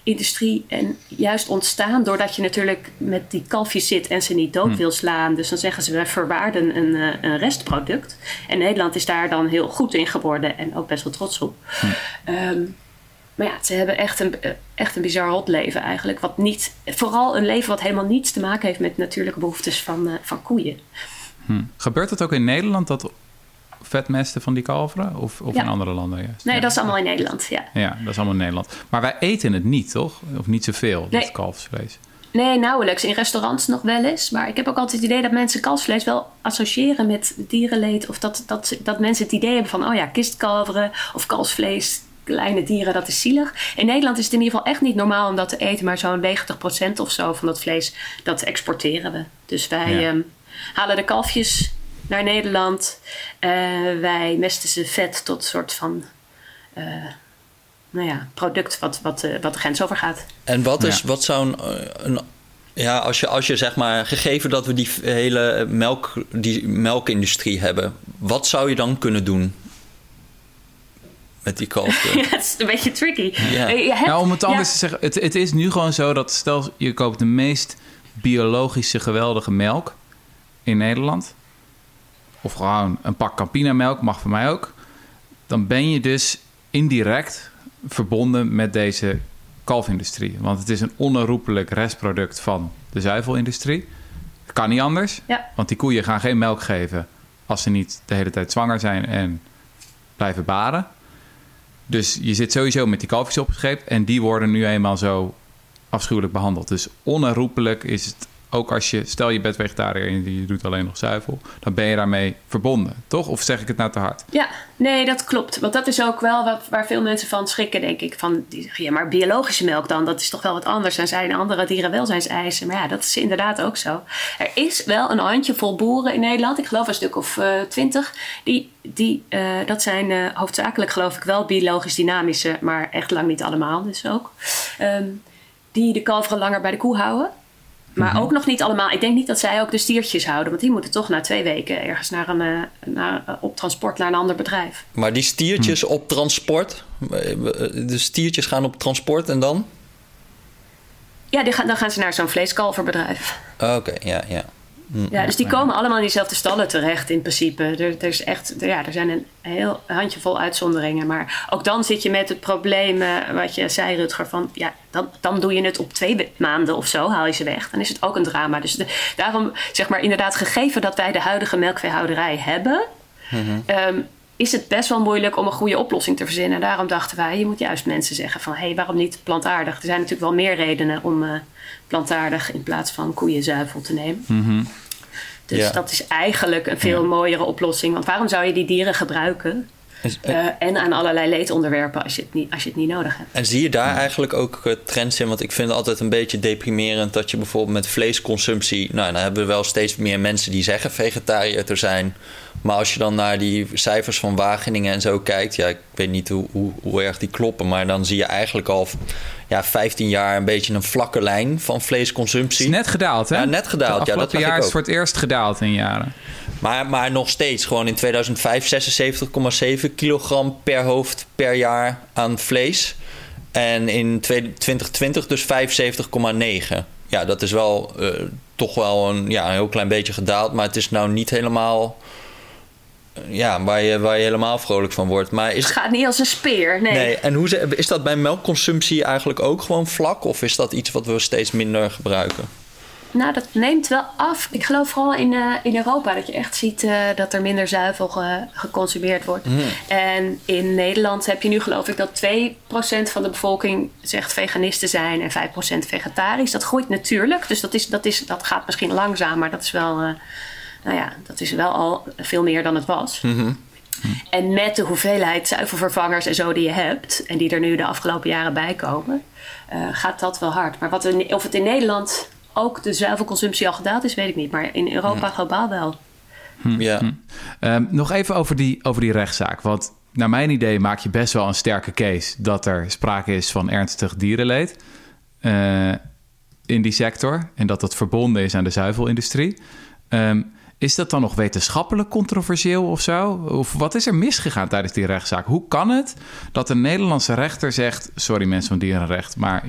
industrie en juist ontstaan doordat je natuurlijk met die kalfjes zit en ze niet dood hmm. wil slaan. Dus dan zeggen ze we verwaarden een, eh, een restproduct. En Nederland is daar dan heel goed in geworden en ook best wel trots op. Hmm. Ehm, maar ja, ze hebben echt een, eh, echt een bizar hot leven eigenlijk. Wat niet, vooral een leven wat helemaal niets te maken heeft met natuurlijke behoeftes van, uh, van koeien. Hmm. Gebeurt het ook in Nederland dat vetmesten van die kalveren? Of, of in andere landen juist? Nee, dat is allemaal in Nederland, ja. Ja, dat is allemaal in Nederland. Maar wij eten het niet, toch? Of niet zoveel, nee. dat kalfsvlees. Nee, nauwelijks. In restaurants nog wel eens. Maar ik heb ook altijd het idee dat mensen kalfsvlees wel associëren met dierenleed. Of dat, dat, dat mensen het idee hebben van, oh ja, kistkalveren of kalfsvlees, kleine dieren, dat is zielig. In Nederland is het in ieder geval echt niet normaal om dat te eten. Maar zo'n 90% of zo van dat vlees, dat exporteren we. Dus wij Ja. ehm, halen de kalfjes naar Nederland. Eh, wij mesten ze vet tot een soort van... eh, nou ja, product wat, wat, eh, wat de grens overgaat. En wat, is, Ja. wat zou een, een ja, als je, als je zeg maar, gegeven dat we die hele melk, die melkindustrie hebben, wat zou je dan kunnen doen met die kalften? Ja, het is een beetje tricky. Ja. Je hebt- Nou, om het anders ja, te zeggen, het, het is nu gewoon zo dat stel je koopt de meest biologische geweldige melk in Nederland, of gewoon een pak Campina melk, mag voor mij ook, dan ben je dus indirect verbonden met deze kalfindustrie. Want het is een onherroepelijk restproduct van de zuivelindustrie. Kan niet anders, Ja. want die koeien gaan geen melk geven als ze niet de hele tijd zwanger zijn en blijven baren. Dus je zit sowieso met die kalfjes opgescheept en die worden nu eenmaal zo afschuwelijk behandeld. Dus onherroepelijk is het ook als je, stel je bent vegetariër en je doet alleen nog zuivel, dan ben je daarmee verbonden, toch? Of zeg ik het nou te hard? Ja, nee, dat klopt. Want dat is ook wel wat, waar veel mensen van schrikken, denk ik. Van, die zeggen, ja, maar biologische melk dan, dat is toch wel wat anders. Dan zijn andere dierenwelzijnseisen. Maar ja, dat is inderdaad ook zo. Er is wel een handjevol boeren in Nederland, ik geloof een stuk of eh, twintig, die, die eh, dat zijn eh, hoofdzakelijk geloof ik wel biologisch dynamische, maar echt lang niet allemaal dus ook. Ehm, die de kalveren langer bij de koe houden. Maar ook nog niet allemaal. Ik denk niet dat zij ook de stiertjes houden. Want die moeten toch na twee weken ergens naar een, eh, naar, eh, op transport naar een ander bedrijf. Maar die stiertjes op transport, eh, de stiertjes gaan op transport en dan? Ja, die gaan, dan gaan ze naar zo'n vleeskalverbedrijf. Oké, ja, ja. Ja, dus die komen allemaal in diezelfde stallen terecht in principe. Er, er, is echt, er- ja, er zijn een heel handjevol uitzonderingen. Maar ook dan zit je met het probleem, eh, wat je zei Rutger, van ja, dan, dan doe je het op twee maanden of zo, haal je ze weg. Dan is het ook een drama. Dus de- daarom zeg maar inderdaad, gegeven dat wij de huidige melkveehouderij hebben, ehm, is het best wel moeilijk om een goede oplossing te verzinnen. Daarom dachten wij, je moet juist mensen zeggen van... hé, hey, waarom niet plantaardig? Er zijn natuurlijk wel meer redenen om eh, plantaardig... in plaats van koeienzuivel te nemen. Dus Ja. dat is eigenlijk een veel mooiere oplossing. Want waarom zou je die dieren gebruiken... Eh, en aan allerlei leed onderwerpen als je het niet, als je het niet nodig hebt? En zie je daar eigenlijk ook eh, trends in? Want ik vind het altijd een beetje deprimerend dat je bijvoorbeeld met vleesconsumptie. Nou, dan hebben we wel steeds meer mensen die zeggen vegetariër te zijn. Maar als je dan naar die cijfers van Wageningen en zo kijkt, ja, ik weet niet hoe, hoe, hoe erg die kloppen, maar dan zie je eigenlijk al ja, 15 jaar een beetje een vlakke lijn van Het vleesconsumptie. is net gedaald, hè? Ja, net gedaald. Het Ja, dat jaar is voor het eerst gedaald in jaren. Maar, maar nog steeds, gewoon in 2005 76,7 kilogram per hoofd per jaar aan vlees. En in 2020 dus 75,9. Ja, dat is wel eh, toch wel een, ja, een heel klein beetje gedaald. Maar het is nou niet helemaal... eh, Ja, waar je, waar je helemaal vrolijk van wordt. Maar is, Het gaat niet als een speer, nee. nee, en hoe is dat bij melkconsumptie eigenlijk ook gewoon vlak? Of is dat iets wat we steeds minder gebruiken? Nou, dat neemt wel af. Ik geloof vooral in, eh, in Europa dat je echt ziet eh, dat er minder zuivel ge- geconsumeerd wordt. En in Nederland heb je nu geloof ik dat 2% van de bevolking zegt veganist te zijn en 5% vegetarisch. Dat groeit natuurlijk, dus dat, is, dat, is, dat gaat misschien langzaam, maar dat is wel, eh, nou ja, dat is wel al veel meer dan het was. En met de hoeveelheid zuivelvervangers en zo die je hebt, en die er nu de afgelopen jaren bij komen, gaat dat wel hard. Maar wat er, of het in Nederland ook de zuivelconsumptie al gedaald is, weet ik niet. Maar in Europa globaal wel. Ja. Ehm, nog even over die, over die rechtszaak. Want naar mijn idee maak je best wel een sterke case dat er sprake is van ernstig dierenleed eh, in die sector. En dat dat verbonden is aan de zuivelindustrie. Ehm, is dat dan nog wetenschappelijk controversieel of zo? Of wat is er misgegaan tijdens die rechtszaak? Hoe kan het dat een Nederlandse rechter zegt: Sorry mensen van dierenrecht, maar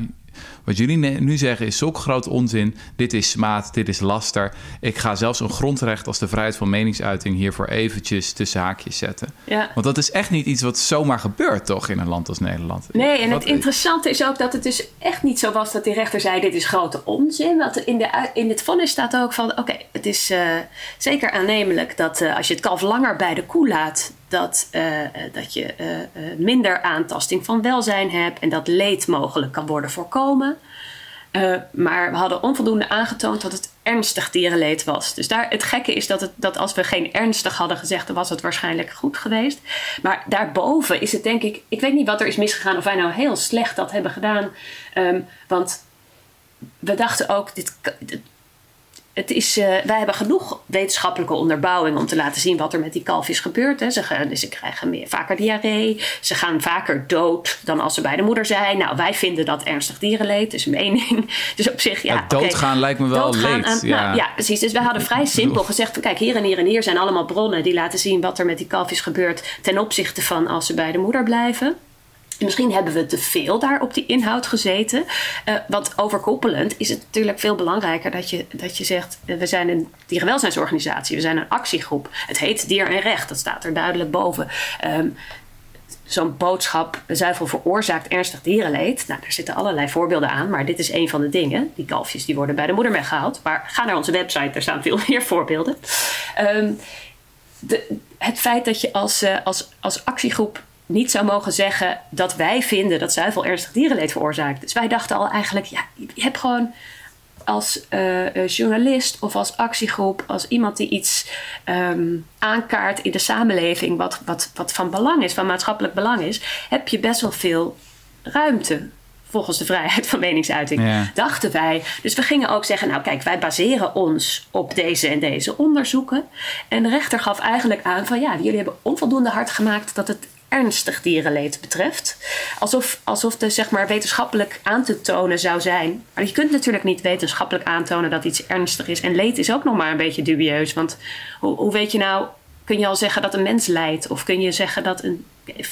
wat jullie nu zeggen is zulk groot onzin. Dit is smaad, dit is laster. Ik ga zelfs een grondrecht als de vrijheid van meningsuiting hiervoor eventjes tussen haakjes zetten. Ja. Want dat is echt niet iets wat zomaar gebeurt, toch, in een land als Nederland? Nee, en Wat- het interessante is ook dat het dus echt niet zo was dat die rechter zei: dit is grote onzin. Want in, de, in het vonnis staat ook van: oké, het is eh, zeker aannemelijk dat eh, als je het kalf langer bij de koe laat, dat, eh, dat je minder aantasting van welzijn hebt en dat leed mogelijk kan worden voorkomen. Uh, maar we hadden onvoldoende aangetoond dat het ernstig dierenleed was. Dus daar, het gekke is dat, het, dat als we geen ernstig hadden gezegd, dan was het waarschijnlijk goed geweest. Maar daarboven is het denk ik, ik weet niet wat er is misgegaan of wij nou heel slecht dat hebben gedaan. Um, want we dachten ook, dit, het is, uh, wij hebben genoeg wetenschappelijke onderbouwing om te laten zien wat er met die kalfjes gebeurt. Hè. Ze, gaan, ze krijgen meer, vaker diarree. Ze gaan vaker dood dan als ze bij de moeder zijn. Nou, wij vinden dat ernstig dierenleed. is een mening. Dus op zich, ja. ja doodgaan lijkt me wel leed. Ja. Nou, ja. precies. Dus we hadden vrij simpel gezegd: kijk, hier en hier en hier zijn allemaal bronnen die laten zien wat er met die kalfjes gebeurt. ten opzichte van als ze bij de moeder blijven. Misschien hebben we te veel daar op die inhoud gezeten. Uh, want overkoepelend is het natuurlijk veel belangrijker dat je, dat je zegt: uh, we zijn een dierenwelzijnsorganisatie, we zijn een actiegroep. Het heet Dier en Recht, dat staat er duidelijk boven. Um, Zo'n boodschap, zuivel veroorzaakt ernstig dierenleed. Nou, daar zitten allerlei voorbeelden aan, maar dit is een van de dingen. Die kalfjes die worden bij de moeder weggehaald. Maar ga naar onze website, daar staan veel meer voorbeelden. De, het feit dat je als, uh, als, als actiegroep niet zou mogen zeggen dat wij vinden dat zuivel ernstig dierenleed veroorzaakt. Dus wij dachten al eigenlijk, ja, je hebt gewoon als uh, journalist of als actiegroep, als iemand die iets um, aankaart in de samenleving, wat, wat, wat van belang is, van maatschappelijk belang is, heb je best wel veel ruimte. Volgens de vrijheid van meningsuiting, dachten wij. Dus we gingen ook zeggen: Nou, kijk, wij baseren ons op deze en deze onderzoeken. En de rechter gaf eigenlijk aan: van ja, jullie hebben onvoldoende hard gemaakt dat het ernstig dierenleed betreft. Alsof, alsof de zeg maar, wetenschappelijk aan te tonen zou zijn. Maar je kunt natuurlijk niet wetenschappelijk aantonen dat iets ernstig is. En leed is ook nog maar een beetje dubieus. Want hoe, hoe weet je nou, kun je al zeggen dat een mens lijdt? Of kun je zeggen dat een.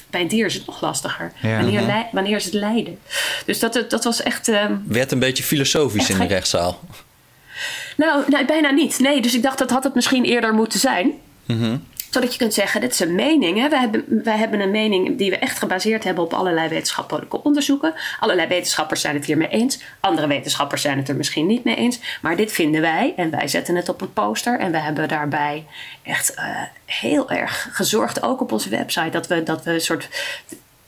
Bij een dier is het nog lastiger. wanneer, wanneer is het lijden? Dus dat, dat was echt. Uh, Werd een beetje filosofisch in de rechtszaal. Nou, nee, bijna niet. Nee, dus ik dacht dat had het misschien eerder moeten zijn. Mm zodat je kunt zeggen, dit is een mening. Wij, hebben, wij hebben een mening die we echt gebaseerd hebben op allerlei wetenschappelijke onderzoeken. Allerlei wetenschappers zijn het hiermee eens. Andere wetenschappers zijn het er misschien niet mee eens. Maar dit vinden wij en wij zetten het op een poster. En we hebben daarbij echt uh, heel erg gezorgd, ook op onze website, dat we, dat we een soort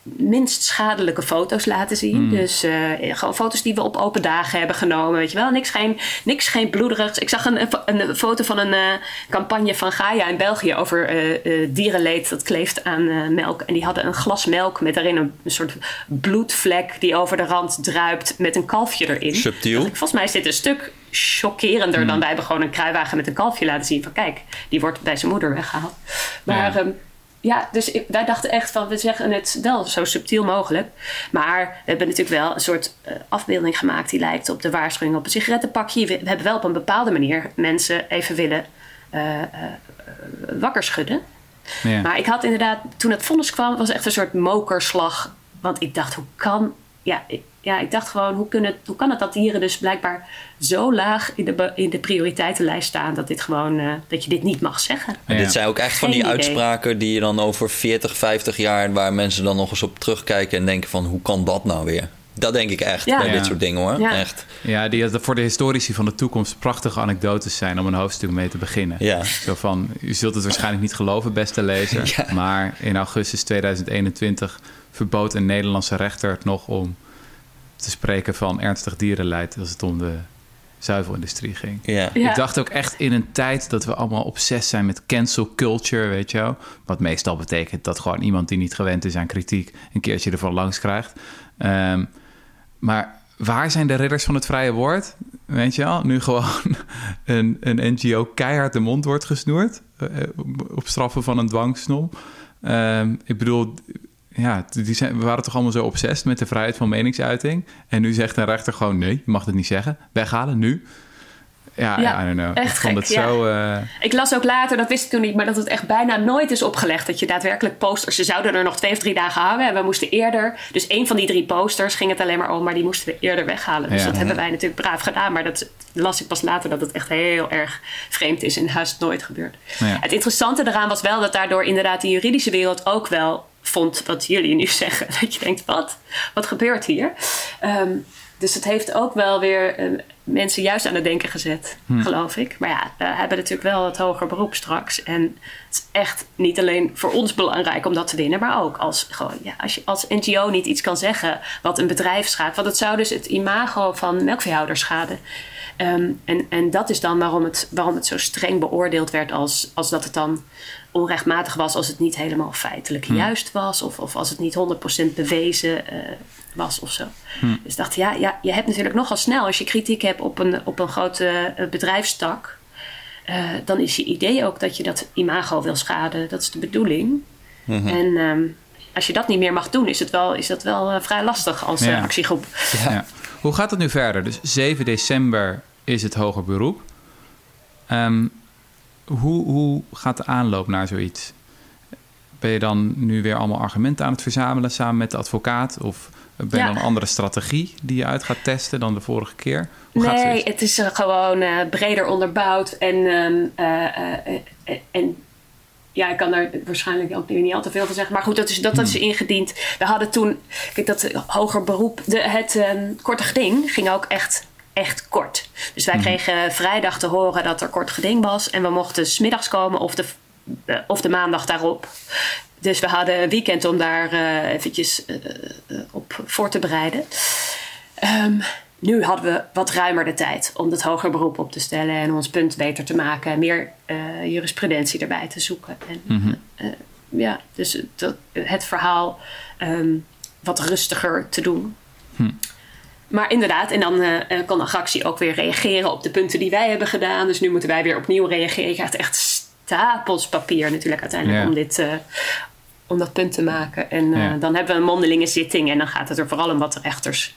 minst schadelijke foto's laten zien. Hmm. Dus uh, gewoon foto's die we op open dagen hebben genomen. Weet je wel, niks geen, niks geen bloederigs. Ik zag een, een, foto van een uh, campagne van Gaia in België over uh, dierenleed dat kleeft aan melk. En die hadden een glas melk met daarin een, een, soort bloedvlek die over de rand druipt met een kalfje erin. Subtiel. volgens mij is dit een stuk chockerender dan hmm. wij hebben gewoon een kruiwagen met een kalfje laten zien. Van kijk, die wordt bij zijn moeder weggehaald. Maar ja. Ja, dus wij dachten echt van, we zeggen het wel zo subtiel mogelijk. Maar we hebben natuurlijk wel een soort uh, afbeelding gemaakt die lijkt op de waarschuwing op een sigarettenpakje. We, hebben wel op een bepaalde manier mensen even willen uh, wakker schudden. Ja. Maar ik had inderdaad, toen het vonnis kwam, was echt een soort mokerslag. Want ik dacht, hoe kan. Ja, ja, ik dacht gewoon, hoe, kunnen, hoe kan het dat dieren dus blijkbaar zo laag in de, in de prioriteitenlijst staan dat, dit gewoon, uh, dat je dit niet mag zeggen? En dit zijn ook echt van die uitspraken die je dan over 40, 50 jaar, waar mensen dan nog eens op terugkijken en denken van hoe kan dat nou weer? Dat denk ik echt bij dit soort dingen hoor. Ja. Echt. Ja, die voor de historici van de toekomst prachtige anekdotes zijn om een hoofdstuk mee te beginnen. Ja. Zo van, u zult het waarschijnlijk niet geloven, beste lezer. Maar in augustus 2021 verbood een Nederlandse rechter het nog om te spreken van ernstig dierenleid als het om de zuivelindustrie ging. Ja. Ik dacht ook echt in een tijd dat we allemaal obsessief zijn met cancel culture, weet je wel. Wat meestal betekent dat gewoon iemand die niet gewend is aan kritiek een keertje ervan langs krijgt. Um, maar waar zijn de ridders van het vrije woord? Weet je wel, nu gewoon een, een NGO keihard de mond wordt gesnoerd uh, op straffen van een dwangsnom. Um, ik bedoel, ja, die zijn, we waren toch allemaal zo obsessief met de vrijheid van meningsuiting. En nu zegt een rechter gewoon: nee, je mag het niet zeggen. Weghalen nu. Ja, ja, I don't know. Echt ik gek, zo... Uh... Ik las ook later, dat wist ik toen niet... maar dat het echt bijna nooit is opgelegd... dat je daadwerkelijk posters... ze zouden er nog twee of drie dagen hangen... en we moesten eerder... dus één van die drie posters ging het alleen maar om... maar die moesten we eerder weghalen. Dus dat hebben wij natuurlijk braaf gedaan... maar dat las ik pas later dat het echt heel erg vreemd is... en haast nooit gebeurt. Het interessante eraan was wel... dat daardoor inderdaad de juridische wereld ook wel vond wat jullie nu zeggen. Dat je denkt, wat? Wat gebeurt hier? Um, dus het heeft ook wel weer... Uh, mensen juist aan het denken gezet, Hm. geloof ik. Maar ja, we hebben natuurlijk wel het hoger beroep straks. En het is echt niet alleen voor ons belangrijk om dat te winnen, maar ook als, gewoon, ja, als je als NGO niet iets kan zeggen wat een bedrijf schaadt. Want het zou dus het imago van melkveehouders schaden. Ehm, en, en dat is dan waarom het, waarom het zo streng beoordeeld werd als, als dat het dan onrechtmatig was als het niet helemaal feitelijk juist was of, of als het niet 100% bewezen eh, was of zo. Dus ik dacht, ja, ja, je hebt natuurlijk nogal snel als je kritiek hebt op een, op een grote eh, bedrijfstak, eh, dan is je idee ook dat je dat imago wil schaden. Dat is de bedoeling. En ehm, als je dat niet meer mag doen, is, het wel, is dat wel vrij lastig als eh, Ja. actiegroep. Ja. Hoe gaat het nu verder? Dus 7 december is het hoger beroep. Ehm, hoe, hoe gaat de aanloop naar zoiets? Ben je dan nu weer allemaal argumenten aan het verzamelen samen met de advocaat? Of ben je Ja. dan een andere strategie die je uit gaat testen dan de vorige keer? Hoe nee, het is eh, gewoon eh, breder onderbouwd. En, ehm, eh, en ja, ik kan daar waarschijnlijk ook niet al te veel van zeggen. Maar goed, dat is, dat, dat is ingediend. We hadden toen, kijk, dat hoger beroep, de, het ehm, korte geding ging ook echt, echt kort. Dus wij kregen vrijdag te horen dat er kort geding was. En we mochten smiddags komen of de, eh, of de maandag daarop. Dus we hadden een weekend om daar eh, eventjes eh, op voor te bereiden. Ehm, nu hadden we wat ruimer de tijd om het hoger beroep op te stellen en ons punt beter te maken. Meer eh, jurisprudentie erbij te zoeken. En, eh, ja, dus dat, het verhaal ehm, wat rustiger te doen. Maar inderdaad, en dan eh, kan de fractie ook weer reageren op de punten die wij hebben gedaan. Dus nu moeten wij weer opnieuw reageren. Je krijgt echt stapels papier natuurlijk uiteindelijk Ja. om dit... eh, om dat punt te maken. En Ja. dan hebben we een mondelinge zitting en dan gaat het er vooral om wat de rechters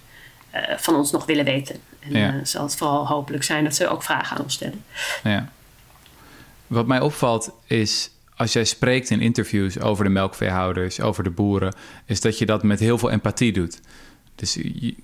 van ons nog willen weten. En Ja. zal het vooral hopelijk zijn dat ze ook vragen aan ons stellen. Ja. Wat mij opvalt is, als jij spreekt in interviews over de melkveehouders, over de boeren, is dat je dat met heel veel empathie doet. Dus je-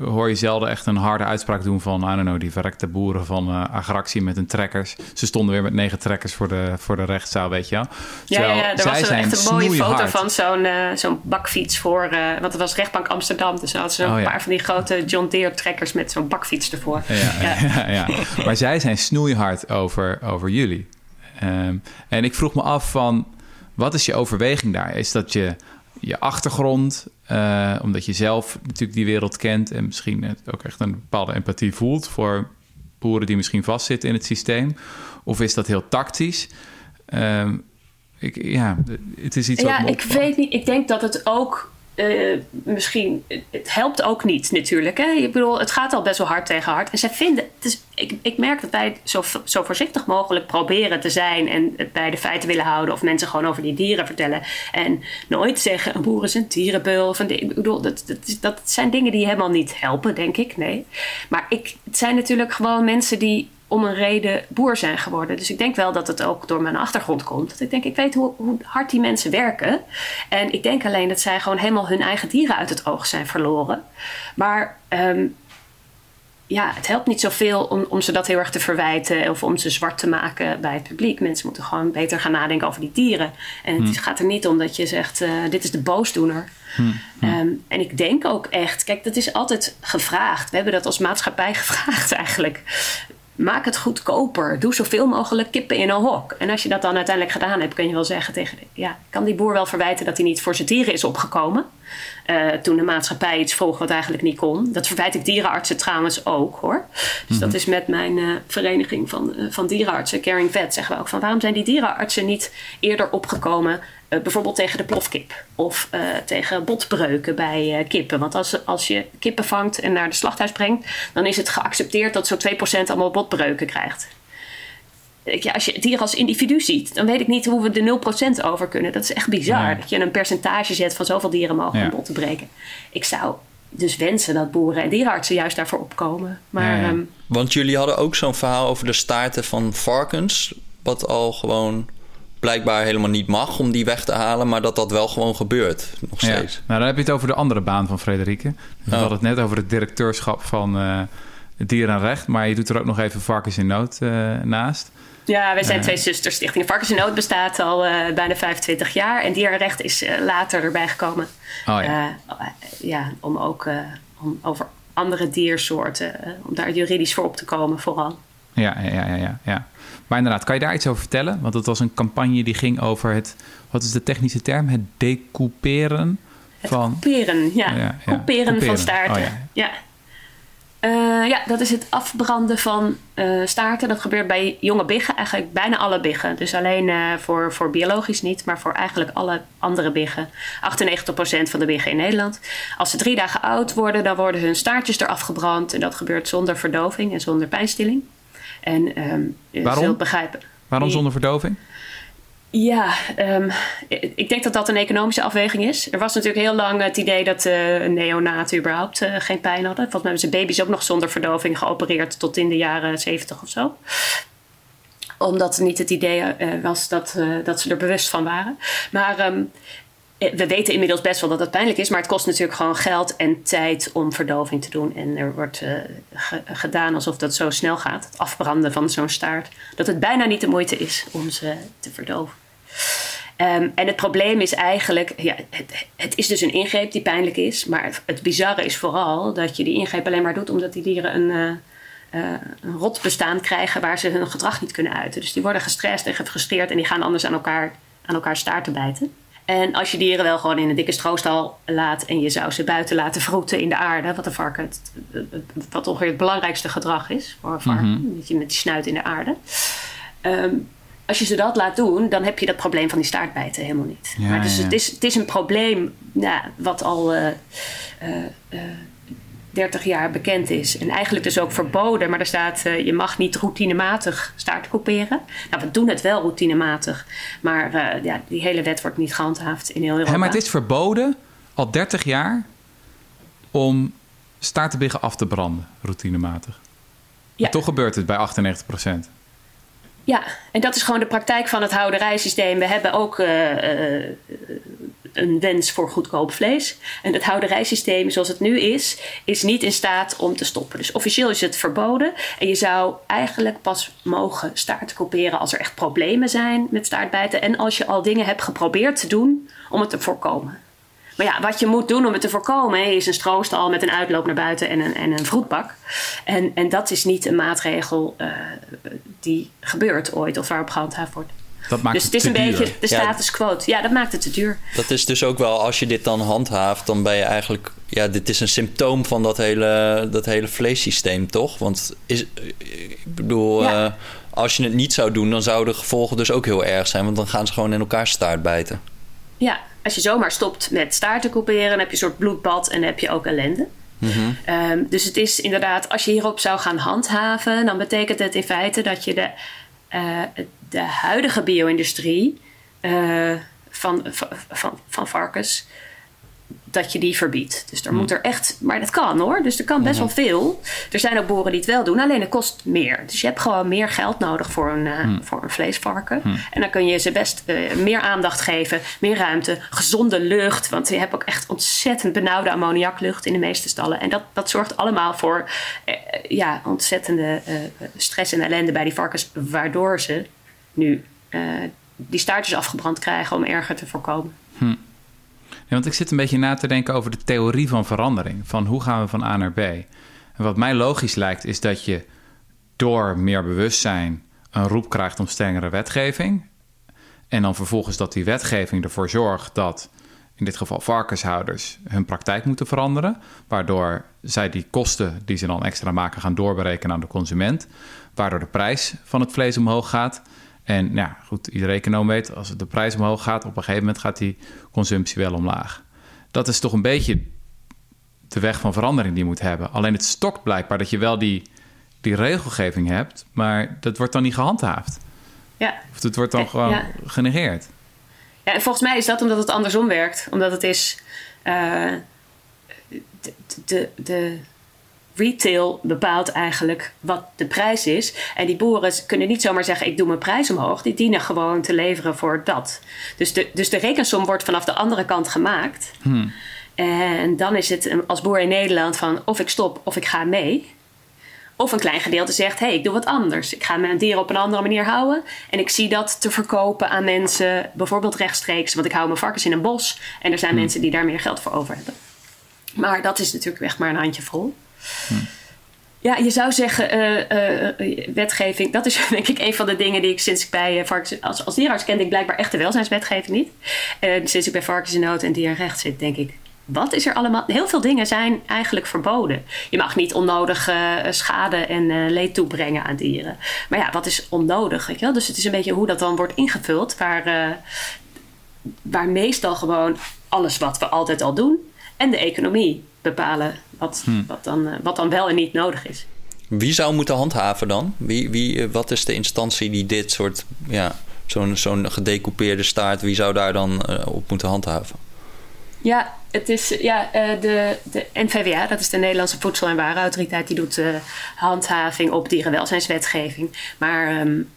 hoor je zelden echt een harde uitspraak doen van, I don't know, die verrekte boeren van Agractie met hun trekkers. Ze stonden weer met negen trekkers voor de, voor de rechtszaal, weet je wel. Ja, ja, ja, er was echt een mooie foto van zo'n eh, zo'n bakfiets voor... eh, want het was rechtbank Amsterdam. Dus ze hadden ze Oh, een ja. paar van die grote John Deere trekkers met zo'n bakfiets ervoor. Ja, Ja. ja. Ja, Maar zij zijn snoeihard over, over jullie. Ehm, en ik vroeg me af van, wat is je overweging daar? Is dat je, je achtergrond, eh, omdat je zelf natuurlijk die wereld kent... en misschien ook echt een bepaalde empathie voelt... voor boeren die misschien vastzitten in het systeem? Of is dat heel tactisch? Ehm, ik, ja, het is iets wat Ja, ik weet niet. Ik denk dat het ook eh, misschien. Het helpt ook niet natuurlijk. Hè? Ik bedoel, het gaat al best wel hard tegen hard. En zij vinden. Het is, ik, ik merk dat wij zo, zo voorzichtig mogelijk proberen te zijn. En het bij de feiten willen houden. Of mensen gewoon over die dieren vertellen. En nooit zeggen: een boer is een dierenbeul. Of een, ik bedoel, dat, dat, dat zijn dingen die helemaal niet helpen, denk ik. Nee. Maar ik, het zijn natuurlijk gewoon mensen die om een reden boer zijn geworden. Dus ik denk wel dat het ook door mijn achtergrond komt. Dat ik denk, ik weet hoe, hoe hard die mensen werken. En ik denk alleen dat zij gewoon helemaal hun eigen dieren uit het oog zijn verloren. Maar ehm, ja, het helpt niet zoveel om, om ze dat heel erg te verwijten of om ze zwart te maken bij het publiek. Mensen moeten gewoon beter gaan nadenken over die dieren. En het gaat er niet om dat je zegt: eh, dit is de boosdoener. Ehm, en ik denk ook echt, kijk, dat is altijd gevraagd. We hebben dat als maatschappij gevraagd eigenlijk. Maak het goedkoper. Doe zoveel mogelijk kippen in een hok. En als je dat dan uiteindelijk gedaan hebt, kun je wel zeggen tegen... de- Ja, kan die boer wel verwijten dat hij niet voor zijn dieren is opgekomen? Eh, toen de maatschappij iets vroeg wat eigenlijk niet kon. Dat verwijt ik dierenartsen trouwens ook, hoor. Dus dat is met mijn eh, vereniging van, eh, van dierenartsen, Caring Vet, zeggen we ook van... waarom zijn die dierenartsen niet eerder opgekomen... eh, bijvoorbeeld tegen de plofkip of eh, tegen botbreuken bij eh, kippen. Want als, als je kippen vangt en naar de slachthuis brengt... dan is het geaccepteerd dat zo'n 2% allemaal botbreuken krijgt. Ja, als je het dier als individu ziet, dan weet ik niet hoe we de 0% over kunnen. Dat is echt bizar. Nee. Dat je een percentage zet van zoveel dieren mogen Ja. om bot te breken. Ik zou dus wensen dat boeren en dierenartsen juist daarvoor opkomen. Maar Ja, ja. ehm, Want jullie hadden ook zo'n verhaal over de staarten van varkens. Wat al gewoon blijkbaar helemaal niet mag om die weg te halen. Maar dat dat wel gewoon gebeurt. Nog Ja. steeds. Nou, dan heb je het over de andere baan van Frederike. We Oh. hadden het net over het directeurschap van eh Dierenrecht. Maar je doet er ook nog even Varkens in Nood eh, naast. ja, wij zijn twee zusters. Stichting Varkens in Nood bestaat al eh, bijna 25 jaar. En dierenrecht is eh, later erbij gekomen. Oh ja. Eh, ja, om ook eh, om over andere diersoorten. eh, om daar juridisch voor op te komen vooral. Ja, ja, ja, ja, ja. Maar inderdaad, kan je daar iets over vertellen? Want het was een campagne die ging over het, wat is de technische term? Het decouperen van... Couperen, ja. Ja, ja. Couperen van staarten. Oh, ja. ja. Eh, ja, dat is het afbranden van eh, staarten. Dat gebeurt bij jonge biggen, eigenlijk bijna alle biggen. Dus alleen eh, voor, voor biologisch niet, maar voor eigenlijk alle andere biggen. 98% van de biggen in Nederland. Als ze drie dagen oud worden, dan worden hun staartjes eraf gebrand. En dat gebeurt zonder verdoving en zonder pijnstilling. En je Waarom? zult begrijpen. Waarom zonder verdoving? Ja, ehm, ik denk dat dat een economische afweging is. Er was natuurlijk heel lang het idee dat eh neonaten überhaupt eh, geen pijn hadden. Volgens mij hebben ze baby's ook nog zonder verdoving geopereerd tot in de jaren 70 of zo. Omdat niet het idee eh, was dat, dat ze er bewust van waren. Maar ehm, eh, we weten inmiddels best wel dat het pijnlijk is. Maar het kost natuurlijk gewoon geld en tijd om verdoving te doen. En er wordt eh, ge- gedaan alsof dat zo snel gaat. Het afbranden van zo'n staart. Dat het bijna niet de moeite is om ze te verdoven. Ehm, en het probleem is eigenlijk, ja, het, het is dus een ingreep die pijnlijk is. Maar het bizarre is vooral dat je die ingreep alleen maar doet omdat die dieren een, eh, eh, een rot bestaan krijgen waar ze hun gedrag niet kunnen uiten. Dus die worden gestrest en gefrustreerd en die gaan anders aan elkaar, aan elkaar staarten bijten. En als je dieren wel gewoon in een dikke stroostal laat en je zou ze buiten laten vroeten in de aarde, wat de varken het, wat ongeveer het belangrijkste gedrag is voor een varken, dat je met die snuit in de aarde. Ehm, als je ze dat laat doen, dan heb je dat probleem van die staartbijten helemaal niet. Ja, maar dus ja. Het, is, het is een probleem ja, wat al eh, eh, eh, 30 jaar bekend is. En eigenlijk dus ook verboden. Maar er staat, eh, je mag niet routinematig staart couperen. Nou, we doen het wel routinematig. Maar eh, ja, die hele wet wordt niet gehandhaafd in heel Europa. Hé, maar het is verboden al 30 jaar om staartenbiggen af te branden, routinematig. Ja. Toch gebeurt het bij 98% Ja, en dat is gewoon de praktijk van het houderijsysteem. We hebben ook eh, een wens voor goedkoop vlees. En het houderijsysteem zoals het nu is, is niet in staat om te stoppen. Dus officieel is het verboden. En je zou eigenlijk pas mogen staarten couperen als er echt problemen zijn met staartbijten. En als je al dingen hebt geprobeerd te doen om het te voorkomen. Maar ja, wat je moet doen om het te voorkomen is een stroostal met een uitloop naar buiten en een, en een vroedbak. En, en dat is niet een maatregel eh, die gebeurt ooit of waarop gehandhaafd wordt. Dat maakt dus het is te een duur. beetje de Ja. status quo. Ja, dat maakt het te duur. Dat is dus ook wel, als je dit dan handhaaft, dan ben je eigenlijk... Ja, dit is een symptoom van dat hele, dat hele vleessysteem, toch? Want is, ik bedoel, Ja. eh, als je het niet zou doen, dan zouden de gevolgen dus ook heel erg zijn. Want dan gaan ze gewoon in elkaar staart bijten. Ja, als je zomaar stopt met staarten couperen, dan heb je een soort bloedbad en dan heb je ook ellende. Ehm, dus het is inderdaad, als je hierop zou gaan handhaven, dan betekent het in feite dat je de, eh, de huidige bio-industrie eh, van, van, van, van varkens, dat je die verbiedt. Dus er moet er echt, maar dat kan hoor, dus er kan best wel veel. Er zijn ook boeren die het wel doen, alleen het kost meer. Dus je hebt gewoon meer geld nodig voor een, eh, voor een vleesvarken. En dan kun je ze best eh, meer aandacht geven, meer ruimte, gezonde lucht. Want je hebt ook echt ontzettend benauwde ammoniaklucht in de meeste stallen. En dat, dat zorgt allemaal voor ja, ontzettende stress en ellende bij die varkens, waardoor ze nu eh, die staartjes afgebrand krijgen om erger te voorkomen. Ja, want ik zit een beetje na te denken over de theorie van verandering. Van hoe gaan we van A naar B? En wat mij logisch lijkt, is dat je door meer bewustzijn een roep krijgt om strengere wetgeving. En dan vervolgens dat die wetgeving ervoor zorgt dat in dit geval varkenshouders hun praktijk moeten veranderen. Waardoor zij die kosten die ze dan extra maken gaan doorberekenen aan de consument. Waardoor de prijs van het vlees omhoog gaat. En nou ja, goed, iedere econoom weet, als de prijs omhoog gaat, op een gegeven moment gaat die consumptie wel omlaag. Dat is toch een beetje de weg van verandering die je moet hebben. Alleen het stokt blijkbaar dat je wel die, die regelgeving hebt, maar dat wordt dan niet gehandhaafd. Ja, Of het wordt dan Eh, gewoon ja. genegeerd. Ja, en volgens mij is dat omdat het andersom werkt. Omdat het is. eh, de, de, de retail bepaalt eigenlijk wat de prijs is. En die boeren kunnen niet zomaar zeggen: ik doe mijn prijs omhoog. Die dienen gewoon te leveren voor dat. Dus de, dus de rekensom wordt vanaf de andere kant gemaakt. En dan is het als boer in Nederland van of ik stop of ik ga mee. Of een klein gedeelte zegt: hé, hey, ik doe wat anders. Ik ga mijn dieren op een andere manier houden. En ik zie dat te verkopen aan mensen, bijvoorbeeld rechtstreeks. Want ik hou mijn varkens in een bos. En er zijn mensen die daar meer geld voor over hebben. Maar dat is natuurlijk echt maar een handjevol. Ja, je zou zeggen, uh, uh, wetgeving, dat is denk ik een van de dingen die ik sinds ik bij varkens, als, als dierenarts kende ik blijkbaar echt de welzijnswetgeving niet. Uh, sinds ik bij varkens in nood en dierenrecht zit, denk ik, wat is er allemaal? Heel veel dingen zijn eigenlijk verboden. Je mag niet onnodig schade en leed toebrengen aan dieren. Maar ja, wat is onnodig? Weet je wel? Dus het is een beetje hoe dat dan wordt ingevuld, waar, waar meestal gewoon alles wat we altijd al doen en de economie bepalen wat, hmm. wat, dan, eh, wat dan wel en niet nodig is. Wie zou moeten handhaven dan? Wie, wie, eh, wat is de instantie die dit soort, ja, zo'n zo'n gedecoupeerde staart, wie zou daar dan uh, op moeten handhaven? Ja, het is ja, de, de NVWA, dat is de Nederlandse Voedsel- en Warenautoriteit, die doet uh, handhaving op dierenwelzijnswetgeving. Maar, um,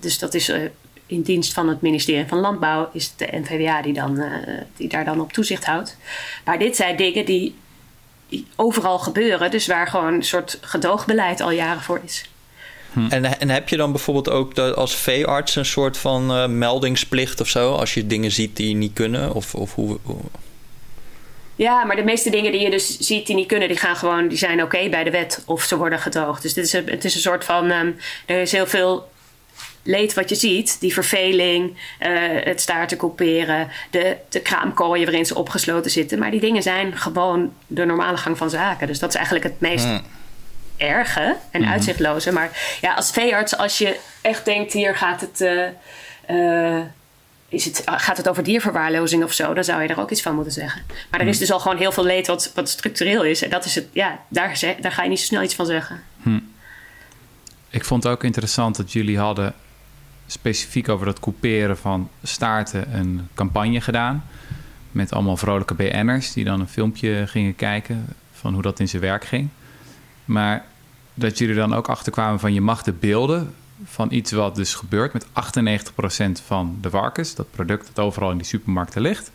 dus dat is in dienst van het ministerie van Landbouw is het de NVWA die, dan, uh, die daar dan op toezicht houdt. Maar dit zijn dingen die overal gebeuren, dus waar gewoon een soort gedoogbeleid al jaren voor is. Hm. En, en heb je dan bijvoorbeeld ook de, als veearts een soort van uh, meldingsplicht of zo, als je dingen ziet die niet kunnen? Of, of hoe, Ja, maar de meeste dingen die je dus ziet die niet kunnen, die gaan gewoon, die zijn oké bij de wet of ze worden gedoogd. Dus dit is een, het is een soort van, um, er is heel veel leed wat je ziet, die verveling, uh, het staarten couperen, de, de kraamkooien waarin ze opgesloten zitten. Maar die dingen zijn gewoon de normale gang van zaken. Dus dat is eigenlijk het meest mm. erge en mm uitzichtloze. Maar ja, als veearts, als je echt denkt, hier gaat het. Uh, is het, gaat het over dierverwaarlozing of zo, dan zou je er ook iets van moeten zeggen. Maar er is dus al gewoon heel veel leed wat, wat structureel is. En dat is het, ja, daar, daar ga je niet zo snel iets van zeggen. Hm. Ik vond het ook interessant dat jullie hadden specifiek over dat couperen van staarten een campagne gedaan. Met allemaal vrolijke BN'ers die dan een filmpje gingen kijken van hoe dat in zijn werk ging. Maar dat jullie dan ook achterkwamen van je mag de beelden van iets wat dus gebeurt met 98% van de varkens, dat product dat overal in die supermarkten ligt,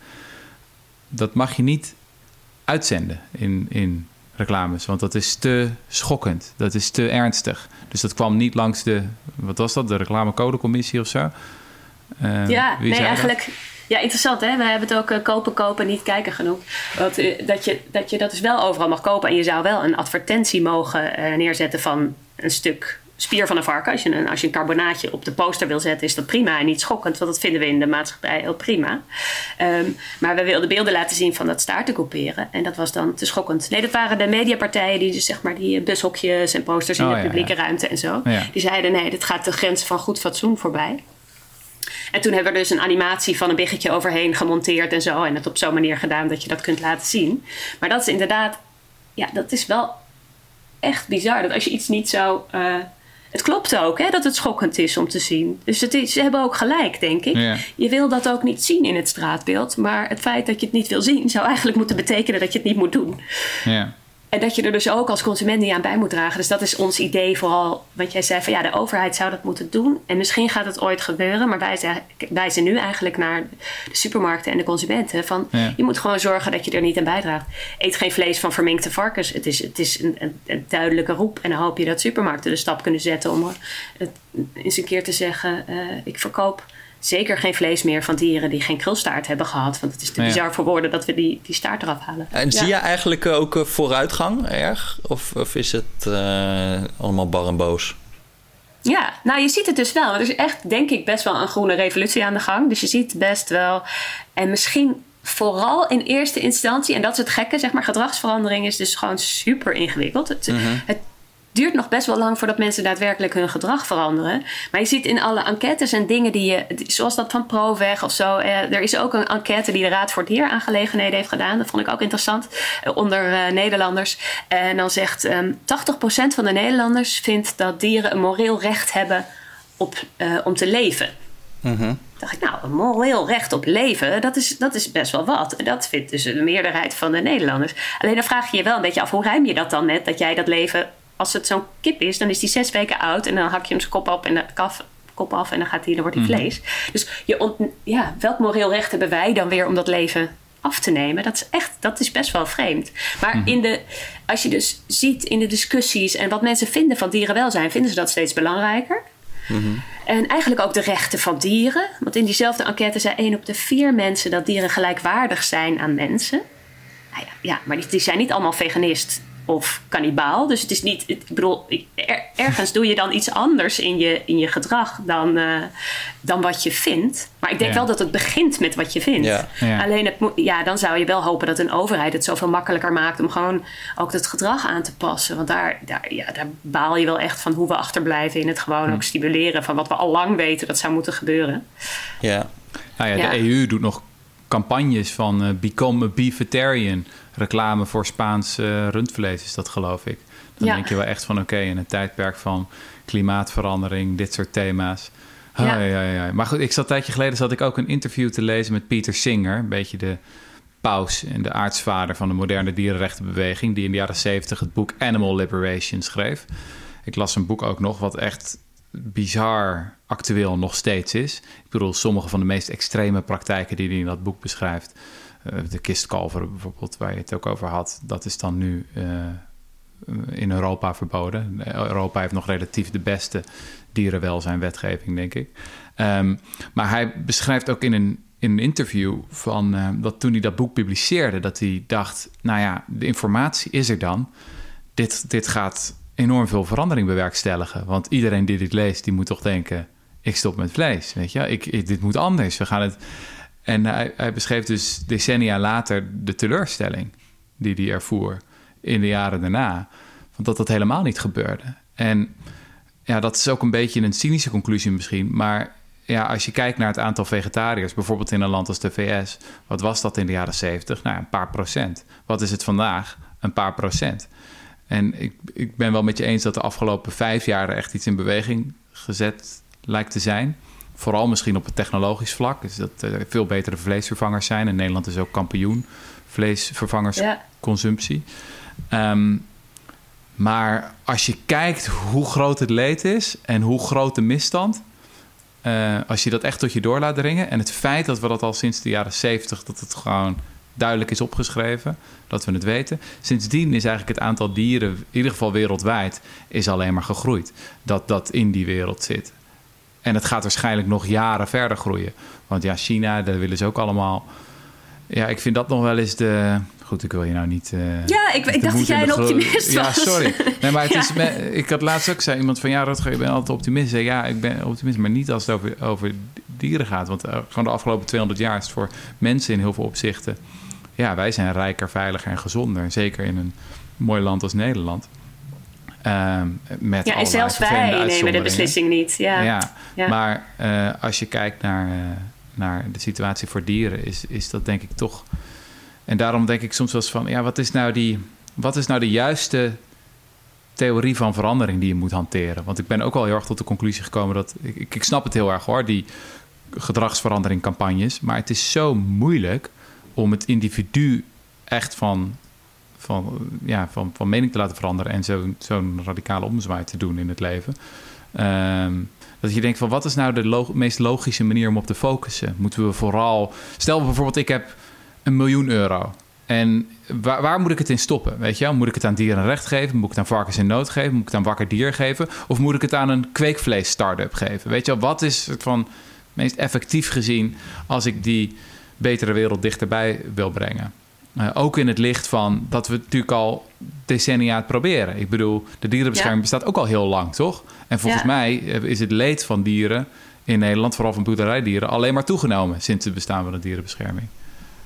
dat mag je niet uitzenden in, in reclames. Want dat is te schokkend. Dat is te ernstig. Dus dat kwam niet langs de, wat was dat, de reclamecodecommissie of zo? Uh, ja, nee, eigenlijk. Ja, interessant hè. We hebben het ook uh, kopen, kopen, niet kijken genoemd. Dat, uh, dat, je, dat je dat dus wel overal mag kopen. En je zou wel een advertentie mogen neerzetten van een stuk spier van een varken. Als je een, als je een carbonaatje op de poster wil zetten, is dat prima en niet schokkend, want dat vinden we in de maatschappij heel prima. Um, maar we wilden beelden laten zien van dat staarten couperen en dat was dan te schokkend. Nee, dat waren de mediapartijen die dus zeg maar die bushokjes en posters in oh, de publieke ruimte en zo. Die zeiden nee, dit gaat de grens van goed fatsoen voorbij. En toen hebben we dus een animatie van een biggetje overheen gemonteerd en zo. En het op zo'n manier gedaan dat je dat kunt laten zien. Maar dat is inderdaad, ja, dat is wel echt bizar. Dat als je iets niet zou uh, het klopt ook hè, dat het schokkend is om te zien. Dus het is, ze hebben ook gelijk, denk ik. Je wil dat ook niet zien in het straatbeeld. Maar het feit dat je het niet wil zien, zou eigenlijk moeten betekenen dat je het niet moet doen. Ja. En dat je er dus ook als consument niet aan bij moet dragen. Dus dat is ons idee vooral. Want jij zei van ja, de overheid zou dat moeten doen. En misschien gaat het ooit gebeuren. Maar wij wijzen nu eigenlijk naar de supermarkten en de consumenten. Van je moet gewoon zorgen dat je er niet aan bijdraagt. Eet geen vlees van verminkte varkens. Het is, het is een, een, een duidelijke roep. En dan hoop je dat supermarkten de stap kunnen zetten om het eens een keer te zeggen: uh, ik verkoop zeker geen vlees meer van dieren die geen krulstaart hebben gehad. Want het is te bizar voor woorden dat we die, die staart eraf halen. En zie je eigenlijk ook eh, vooruitgang erg? Of, of is het uh, allemaal bar en boos? Ja, nou je ziet het dus wel. Er is echt, denk ik, best wel een groene revolutie aan de gang. Dus je ziet best wel. En misschien vooral in eerste instantie, en dat is het gekke, zeg maar, gedragsverandering is dus gewoon super ingewikkeld. Het, mhm. het duurt nog best wel lang voordat mensen daadwerkelijk hun gedrag veranderen. Maar je ziet in alle enquêtes en dingen die je, zoals dat van ProWeg of zo. Eh, er is ook een enquête die de Raad voor Dieraangelegenheden heeft gedaan. Dat vond ik ook interessant. Eh, onder uh, Nederlanders. En dan zegt um, ehm, 80% van de Nederlanders vindt dat dieren een moreel recht hebben op, uh, om te leven. Mm dacht ik, nou, een moreel recht op leven, dat is, dat is best wel wat. Dat vindt dus de meerderheid van de Nederlanders. Alleen dan vraag je je wel een beetje af, hoe ruim je dat dan met dat jij dat leven als het zo'n kip is, dan is die zes weken oud en dan hak je hem zijn kop op en de kaf, kop af en dan gaat hij, dan wordt hij mhm. vlees. Dus je ja, welk moreel recht hebben wij dan weer om dat leven af te nemen? Dat is echt, dat is best wel vreemd. Maar mhm. in de, als je dus ziet in de discussies en wat mensen vinden van dierenwelzijn, vinden ze dat steeds belangrijker. Mhm. En eigenlijk ook de rechten van dieren. Want in diezelfde enquête zei één op de vier mensen dat dieren gelijkwaardig zijn aan mensen. Nou ja, ja, maar die, die zijn niet allemaal veganist of kannibaal. Dus het is niet, ik bedoel, ergens doe je dan iets anders in je, in je gedrag dan, uh, dan wat je vindt. Maar ik denk wel dat het begint met wat je vindt. Ja. Alleen het ja, dan zou je wel hopen dat een overheid het zoveel makkelijker maakt om gewoon ook het gedrag aan te passen. Want daar, daar, ja, daar baal je wel echt van hoe we achterblijven in het gewoon hm. ook stimuleren van wat we al lang weten dat zou moeten gebeuren. Ja. Nou ja, de EU doet nog campagnes van uh, Become a Beefetarian. Reclame voor Spaans uh, rundvlees is dat, geloof ik. Dan denk je wel echt van oké, in een tijdperk van klimaatverandering, dit soort thema's. Ja. ja, ja, Maar goed, ik zat een tijdje geleden zat ik ook een interview te lezen met Pieter Singer, een beetje de paus en de aartsvader van de moderne dierenrechtenbeweging, die in de jaren 70 het boek Animal Liberation schreef. Ik las een boek ook nog, wat echt bizar actueel nog steeds is. Ik bedoel, sommige van de meest extreme praktijken die hij in dat boek beschrijft. Uh, de kistkalver bijvoorbeeld, waar je het ook over had, dat is dan nu uh, in Europa verboden. Europa heeft nog relatief de beste dierenwelzijnwetgeving, denk ik. Um, maar hij beschrijft ook in een, in een interview van uh, dat toen hij dat boek publiceerde, dat hij dacht: nou ja, de informatie is er dan. Dit, dit gaat enorm veel verandering bewerkstelligen. Want iedereen die dit leest, die moet toch denken... ik stop met vlees, weet je. Ik, dit moet anders. We gaan het... En hij, beschreef dus decennia later de teleurstelling die hij ervoer in de jaren daarna. Want dat dat helemaal niet gebeurde. En ja, dat is ook een beetje een cynische conclusie misschien. Maar ja, als je kijkt naar het aantal vegetariërs, bijvoorbeeld in een land als de VS, wat was dat in de jaren 70? Nou, een paar procent. Wat is het vandaag? Een paar procent. En ik, ik ben wel met je eens dat de afgelopen vijf jaar echt iets in beweging gezet lijkt te zijn. Vooral misschien op het technologisch vlak. Dus dat er veel betere vleesvervangers zijn. En Nederland is ook kampioen vleesvervangersconsumptie. Ehm, maar als je kijkt hoe groot het leed is en hoe groot de misstand. Uh, als je dat echt tot je door laat dringen. En het feit dat we dat al sinds de jaren zeventig, dat het gewoon duidelijk is opgeschreven, dat we het weten. Sindsdien is eigenlijk het aantal dieren, in ieder geval wereldwijd, is alleen maar gegroeid. Dat dat in die wereld zit. En het gaat waarschijnlijk nog jaren verder groeien. Want ja, China, daar willen ze ook allemaal. Ja, ik vind dat nog wel eens de. Goed, ik wil je nou niet. Uh, ja, ik, ik dacht dat jij een optimist was. Ja, sorry. Nee, maar het is, ik had laatst ook zei iemand van ja, Rutger, je bent altijd optimist. Ja, ik ben optimist, maar niet als het over, over dieren gaat. Want uh, gewoon de afgelopen 200 jaar is het voor mensen in heel veel opzichten ja, wij zijn rijker, veiliger en gezonder. Zeker in een mooi land als Nederland. Uh, met ja, en zelfs wij nemen de beslissing niet. Ja, ja, maar uh, als je kijkt naar, uh, naar de situatie voor dieren, is, is dat denk ik toch. En daarom denk ik soms wel eens van: ja, wat is nou, die, wat is nou de juiste theorie van verandering die je moet hanteren? Want ik ben ook al heel erg tot de conclusie gekomen dat. Ik, ik snap het heel erg hoor, die gedragsverandering campagnes. Maar het is zo moeilijk om het individu echt van, van, ja, van, van mening te laten veranderen en zo'n zo'n radicale omzwaai te doen in het leven. Ehm, dat je denkt van wat is nou de meest logische manier om op te focussen? Moeten we vooral. Stel bijvoorbeeld, ik heb een miljoen euro. En waar, waar, moet ik het in stoppen? Weet je, moet ik het aan dieren recht geven? Moet ik het aan varkens in nood geven? Moet ik het aan wakker dier geven? Of moet ik het aan een kweekvlees start-up geven? Weet je, wat is het van meest effectief gezien als ik die betere wereld dichterbij wil brengen. Uh, ook in het licht van dat we natuurlijk al decennia het proberen. Ik bedoel, de dierenbescherming bestaat ook al heel lang, toch? En volgens mij eh, is het leed van dieren in Nederland, vooral van boerderijdieren, alleen maar toegenomen sinds het bestaan van de dierenbescherming.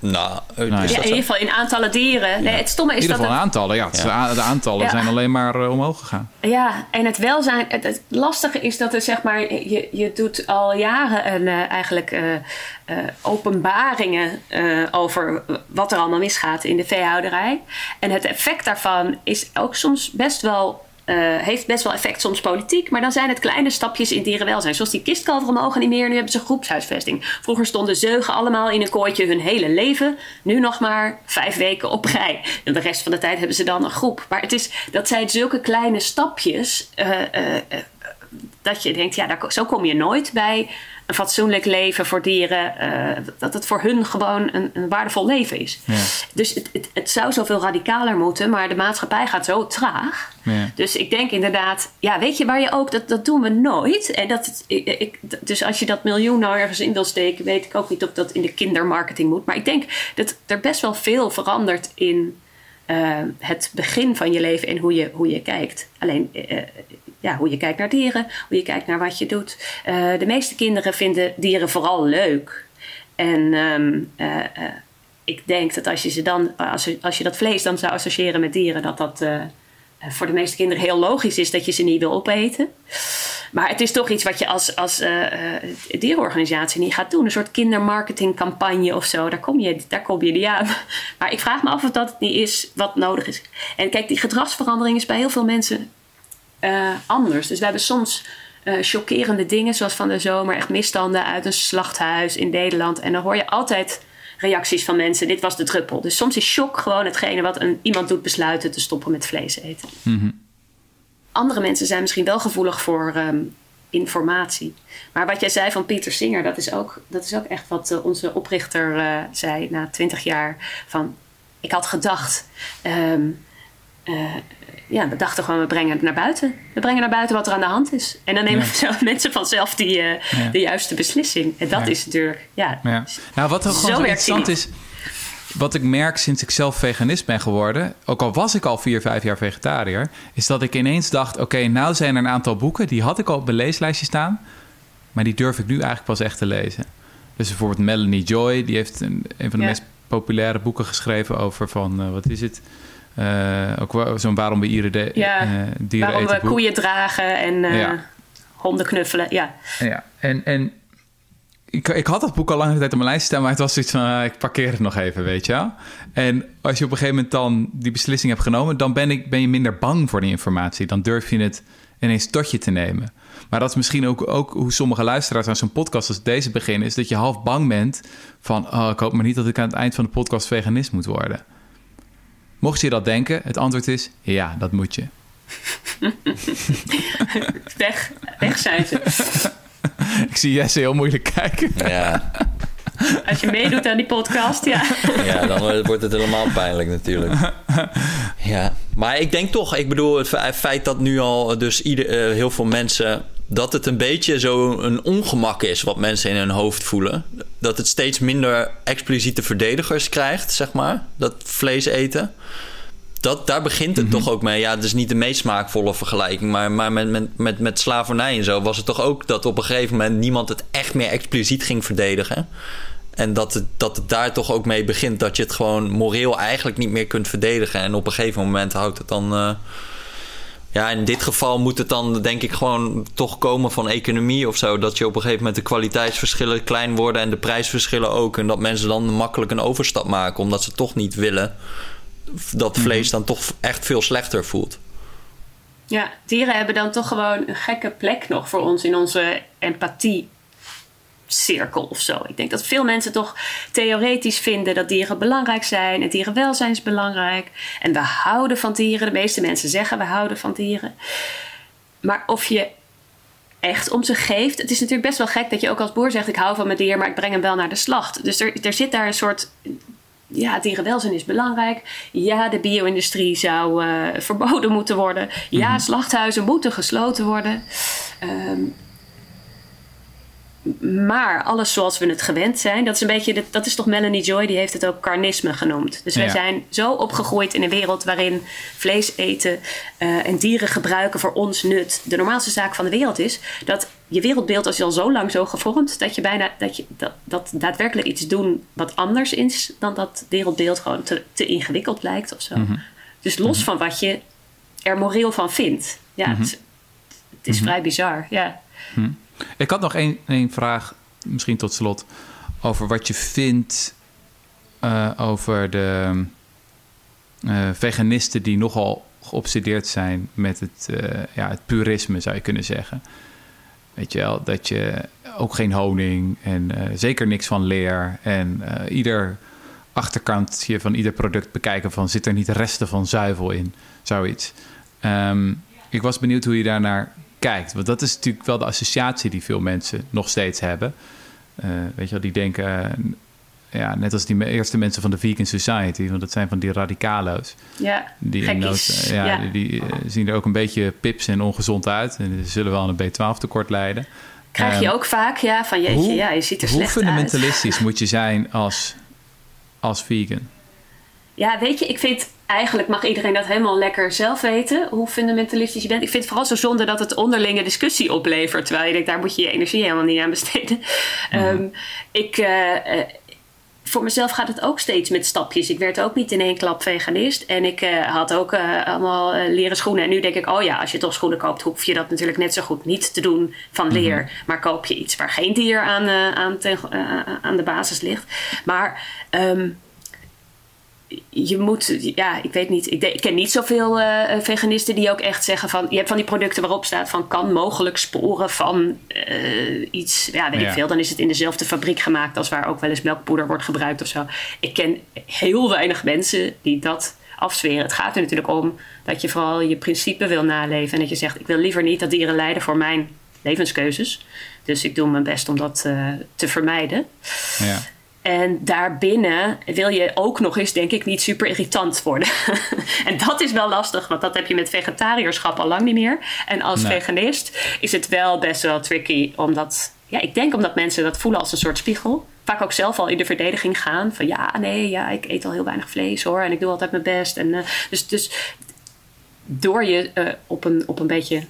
Nou, nou ja, in ieder geval in aantallen dieren. Nee, het stomme is in ieder geval dat aantallen, ja. De aantallen zijn alleen maar uh, omhoog gegaan. Ja, en het welzijn. Het, het, lastige is dat er zeg maar, je, je doet al jaren een, uh, eigenlijk uh, openbaringen over wat er allemaal misgaat in de veehouderij. En het effect daarvan is ook soms best wel uh, heeft best wel effect, soms politiek. Maar dan zijn het kleine stapjes in dierenwelzijn. Zoals die kistkalveren mogen niet meer. Nu hebben ze groepshuisvesting. Vroeger stonden zeugen allemaal in een kooitje hun hele leven. Nu nog maar vijf weken op rij. En de rest van de tijd hebben ze dan een groep. Maar het is, dat zijn zulke kleine stapjes. Uh, uh, dat je denkt, ja, daar, zo kom je nooit bij een fatsoenlijk leven voor dieren, uh, dat het voor hun gewoon een, een waardevol leven is. Ja. Dus het, het, het, zou zoveel radicaler moeten, maar de maatschappij gaat zo traag. Ja. Dus ik denk inderdaad, ja, weet je waar je ook, dat, dat doen we nooit. En dat, ik, ik, dus als je dat miljoen nou ergens in wil steken, weet ik ook niet of dat in de kindermarketing moet. Maar ik denk dat er best wel veel verandert in eh, het begin van je leven en hoe je, hoe je kijkt. Alleen eh, ja, hoe je kijkt naar dieren, hoe je kijkt naar wat je doet. de meeste kinderen vinden dieren vooral leuk. En ehm, ik denk dat als je, ze dan, als, als je dat vlees dan zou associëren met dieren, dat dat voor de meeste kinderen heel logisch is dat je ze niet wil opeten. Maar het is toch iets wat je als, als dierenorganisatie niet gaat doen. Een soort kindermarketingcampagne of zo. Daar kom, je, daar kom je niet aan. Maar ik vraag me af of dat niet is wat nodig is. En kijk, die gedragsverandering is bij heel veel mensen uh, anders. Dus we hebben soms chockerende dingen, zoals van de zomer echt misstanden uit een slachthuis in Nederland. En dan hoor je altijd reacties van mensen. Dit was de druppel. Dus soms is shock gewoon hetgene wat een, iemand doet besluiten te stoppen met vlees eten. Mm andere mensen zijn misschien wel gevoelig voor ehm, informatie. Maar wat jij zei van Pieter Singer, dat is ook, dat is ook echt wat uh, onze oprichter uh, zei na twintig jaar. Van, ik had gedacht, um, uh, ja, we dachten gewoon, we brengen het naar buiten. We brengen naar buiten wat er aan de hand is. En dan nemen ja. mensen vanzelf die, ja. de juiste beslissing. En dat is natuurlijk, ja. Nou, wat ook gewoon zo interessant is wat ik merk sinds ik zelf veganist ben geworden, ook al was ik al vier, vijf jaar vegetariër, is dat ik ineens dacht: oké, nou zijn er een aantal boeken, die had ik al op mijn leeslijstje staan, maar die durf ik nu eigenlijk pas echt te lezen. Dus bijvoorbeeld Melanie Joy, die heeft een, een van de meest populaire boeken geschreven over van, uh, wat is het? Uh, ook zo'n waarom we ieren de, ja, uh, dieren waarom we koeien dragen en ja. honden knuffelen. Ja, ja. En, en ik, ik had dat boek al langere tijd op mijn lijst staan, maar het was iets van, uh, ik parkeer het nog even, weet je wel. En als je op een gegeven moment dan die beslissing hebt genomen, dan ben, ik, ben je minder bang voor die informatie. Dan durf je het ineens tot je te nemen. Maar dat is misschien ook, ook hoe sommige luisteraars aan zo'n podcast als deze beginnen, is dat je half bang bent van, oh, ik hoop maar niet dat ik aan het eind van de podcast veganist moet worden. Mocht je dat denken, het antwoord is, ja, dat moet je. weg, weg zijn ze. ik zie Jesse heel moeilijk kijken. Ja. Als je meedoet aan die podcast, ja. Ja, dan wordt het helemaal pijnlijk natuurlijk. Ja, maar ik denk toch, ik bedoel, het feit dat nu al dus ieder, uh, heel veel mensen dat het een beetje zo een ongemak is wat mensen in hun hoofd voelen. Dat het steeds minder expliciete verdedigers krijgt, zeg maar. Dat vlees eten dat, daar begint het mhm. toch ook mee. Ja, het is niet de meest smaakvolle vergelijking. Maar, maar met, met, met, met slavernij en zo was het toch ook dat op een gegeven moment niemand het echt meer expliciet ging verdedigen. En dat het, dat het daar toch ook mee begint. Dat je het gewoon moreel eigenlijk niet meer kunt verdedigen. En op een gegeven moment houdt het dan. Uh, ja, in dit geval moet het dan denk ik gewoon toch komen van economie of zo. Dat je op een gegeven moment de kwaliteitsverschillen klein worden en de prijsverschillen ook. En dat mensen dan makkelijk een overstap maken omdat ze toch niet willen dat mhm. vlees dan toch echt veel slechter voelt. Ja, dieren hebben dan toch gewoon een gekke plek nog voor ons in onze empathie cirkel of zo. Ik denk dat veel mensen toch theoretisch vinden dat dieren belangrijk zijn en dierenwelzijn is belangrijk. En we houden van dieren. De meeste mensen zeggen we houden van dieren. Maar of je echt om ze geeft. Het is natuurlijk best wel gek dat je ook als boer zegt: Ik hou van mijn dier, maar ik breng hem wel naar de slacht. Dus er, er zit daar een soort ja, dierenwelzijn is belangrijk. Ja, de bio-industrie zou uh, verboden moeten worden. Ja, mhm. slachthuizen moeten gesloten worden. Um, maar alles zoals we het gewend zijn, dat is een beetje, dat is toch Melanie Joy, die heeft het ook carnisme genoemd. Dus wij zijn zo opgegroeid in een wereld waarin vlees eten uh, en dieren gebruiken voor ons nut de normaalste zaak van de wereld is. Dat je wereldbeeld is al zo lang zo gevormd dat je bijna dat, je, dat, dat daadwerkelijk iets doen wat anders is dan dat wereldbeeld gewoon te, te ingewikkeld lijkt of zo. Mhm. Dus los mhm. van wat je er moreel van vindt. Ja, mhm. het, het, is vrij bizar. Ja. Ik had nog één, vraag, misschien tot slot, over wat je vindt uh, over de uh, veganisten die nogal geobsedeerd zijn met het, uh, ja, het purisme, zou je kunnen zeggen. Weet je wel, dat je ook geen honing en zeker niks van leer en ieder achterkantje van ieder product bekijken van zit er niet resten van zuivel in, zoiets. Um, ik was benieuwd hoe je daarnaar kijkt. Want dat is natuurlijk wel de associatie die veel mensen nog steeds hebben. Uh, weet je wel, die denken, uh, ja, net als die eerste mensen van de Vegan Society, want dat zijn van die radicalo's. Ja, die, nood, ja, ja, die, die zien er ook een beetje pips en ongezond uit. En die zullen wel aan een B12 tekort leiden. Krijg je um, ook vaak, ja, van jeetje, hoe, ja, je ziet er slecht uit. Hoe fundamentalistisch moet je zijn als, als vegan? Ja, weet je, ik vind eigenlijk mag iedereen dat helemaal lekker zelf weten, hoe fundamentalistisch je bent. Ik vind het vooral zo zonde dat het onderlinge discussie oplevert. Terwijl je denkt, daar moet je je energie helemaal niet aan besteden. Mhm. Ehm, ik, uh, voor mezelf gaat het ook steeds met stapjes. Ik werd ook niet in één klap veganist. En ik uh, had ook uh, allemaal leren schoenen. En nu denk ik, oh ja, als je toch schoenen koopt, hoef je dat natuurlijk net zo goed niet te doen van leer. Mm -hmm. Maar koop je iets waar geen dier aan, aan, ten, aan de basis ligt. Maar um, je moet, ja, ik weet niet. Ik, ik ken niet zoveel uh, veganisten die ook echt zeggen van. Je hebt van die producten waarop staat van kan mogelijk sporen van uh, iets. Ja, weet ja. ik veel. Dan is het in dezelfde fabriek gemaakt als waar ook wel eens melkpoeder wordt gebruikt of zo. Ik ken heel weinig mensen die dat afzweren. Het gaat er natuurlijk om dat je vooral je principe wil naleven. En dat je zegt: ik wil liever niet dat dieren lijden voor mijn levenskeuzes. Dus ik doe mijn best om dat uh, te vermijden. Ja. En daarbinnen wil je ook nog eens, denk ik, niet super irritant worden. en dat is wel lastig, want dat heb je met vegetariërschap al lang niet meer. En als nee. veganist is het wel best wel tricky, omdat, ja, ik denk omdat mensen dat voelen als een soort spiegel. Vaak ook zelf al in de verdediging gaan van ja, nee, ja, ik eet al heel weinig vlees hoor en ik doe altijd mijn best. En, uh, dus, dus door je uh, op, een, op een beetje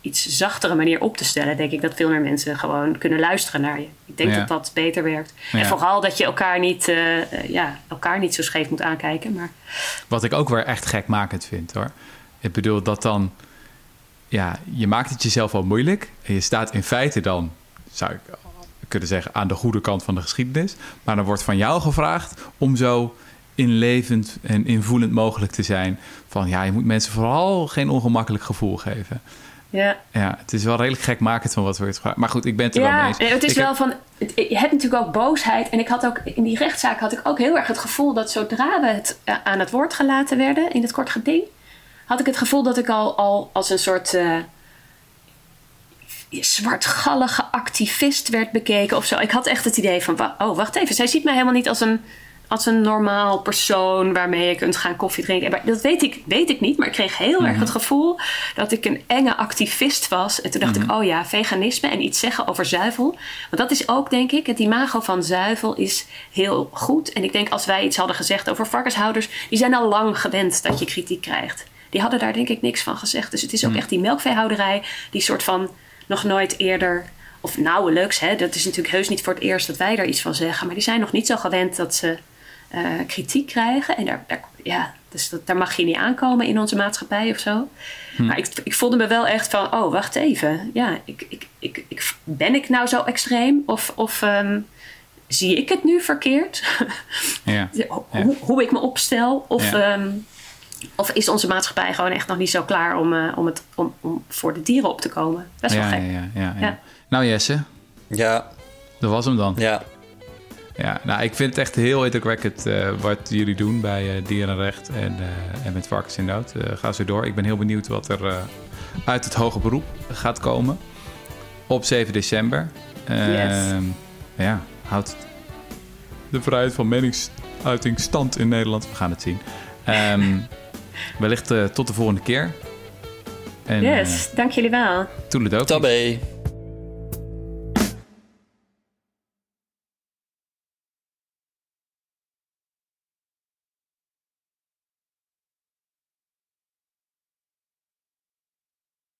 iets zachtere manier op te stellen, denk ik dat veel meer mensen gewoon kunnen luisteren naar je. Ik denk ja. dat dat beter werkt. Ja. En vooral dat je elkaar niet, uh, uh, ja, elkaar niet zo scheef moet aankijken. Maar... Wat ik ook weer echt gekmakend vind hoor. Ik bedoel dat dan, ja, je maakt het jezelf al moeilijk. En je staat in feite dan, zou ik kunnen zeggen, aan de goede kant van de geschiedenis. Maar dan wordt van jou gevraagd om zo inlevend en invoelend mogelijk te zijn. Van ja, je moet mensen vooral geen ongemakkelijk gevoel geven. Ja. ja, het is wel redelijk gekmakend van wat we het vragen. Maar goed, ik ben het er ja, wel mee eens. Het is ik wel van, je hebt natuurlijk ook boosheid. En ik had ook in die rechtszaak had ik ook heel erg het gevoel dat zodra we het uh, aan het woord gelaten werden in het kort geding, had ik het gevoel dat ik al, al als een soort uh, zwartgallige activist werd bekeken of zo. Ik had echt het idee van, oh wacht even, zij ziet mij helemaal niet als een als een normaal persoon waarmee je kunt gaan koffie drinken. Maar dat weet ik, weet ik niet, maar ik kreeg heel erg het gevoel dat ik een enge activist was. En toen dacht ik, oh ja, veganisme en iets zeggen over zuivel. Want dat is ook, denk ik, het imago van zuivel is heel goed. En ik denk als wij iets hadden gezegd over varkenshouders, die zijn al lang gewend dat je kritiek krijgt. Die hadden daar denk ik niks van gezegd. Dus het is ook mm. echt die melkveehouderij, die soort van nog nooit eerder of nauwelijks, hè, dat is natuurlijk heus niet voor het eerst dat wij daar iets van zeggen, maar die zijn nog niet zo gewend dat ze uh, kritiek krijgen. En daar, daar, ja, dus dat, daar mag je niet aankomen in onze maatschappij of zo. Hm. Maar ik, ik voelde me wel echt van, oh, wacht even. Ja, ik, ik, ik, ik ben ik nou zo extreem? Of, of um, zie ik het nu verkeerd? ja. hoe, hoe ik me opstel? Of, ja. um, of is onze maatschappij gewoon echt nog niet zo klaar om, uh, om, het, om, om voor de dieren op te komen? Best wel ja, gek. Ja, ja, ja, Nou Jesse. Ja. Dat was hem dan. Ja. Ja, nou, ik vind het echt heel indrukwekkend uh, wat jullie doen bij uh, Dierenrecht en, uh, en met Varkens in Nood. ga zo door. Ik ben heel benieuwd wat er uit het hoge beroep gaat komen op 7 december. Yes. Ja, houdt de vrijheid van meningsuiting stand in Nederland. We gaan het zien. Um, wellicht tot de volgende keer. En, yes, dank jullie wel. Toedeledokie. Tabé.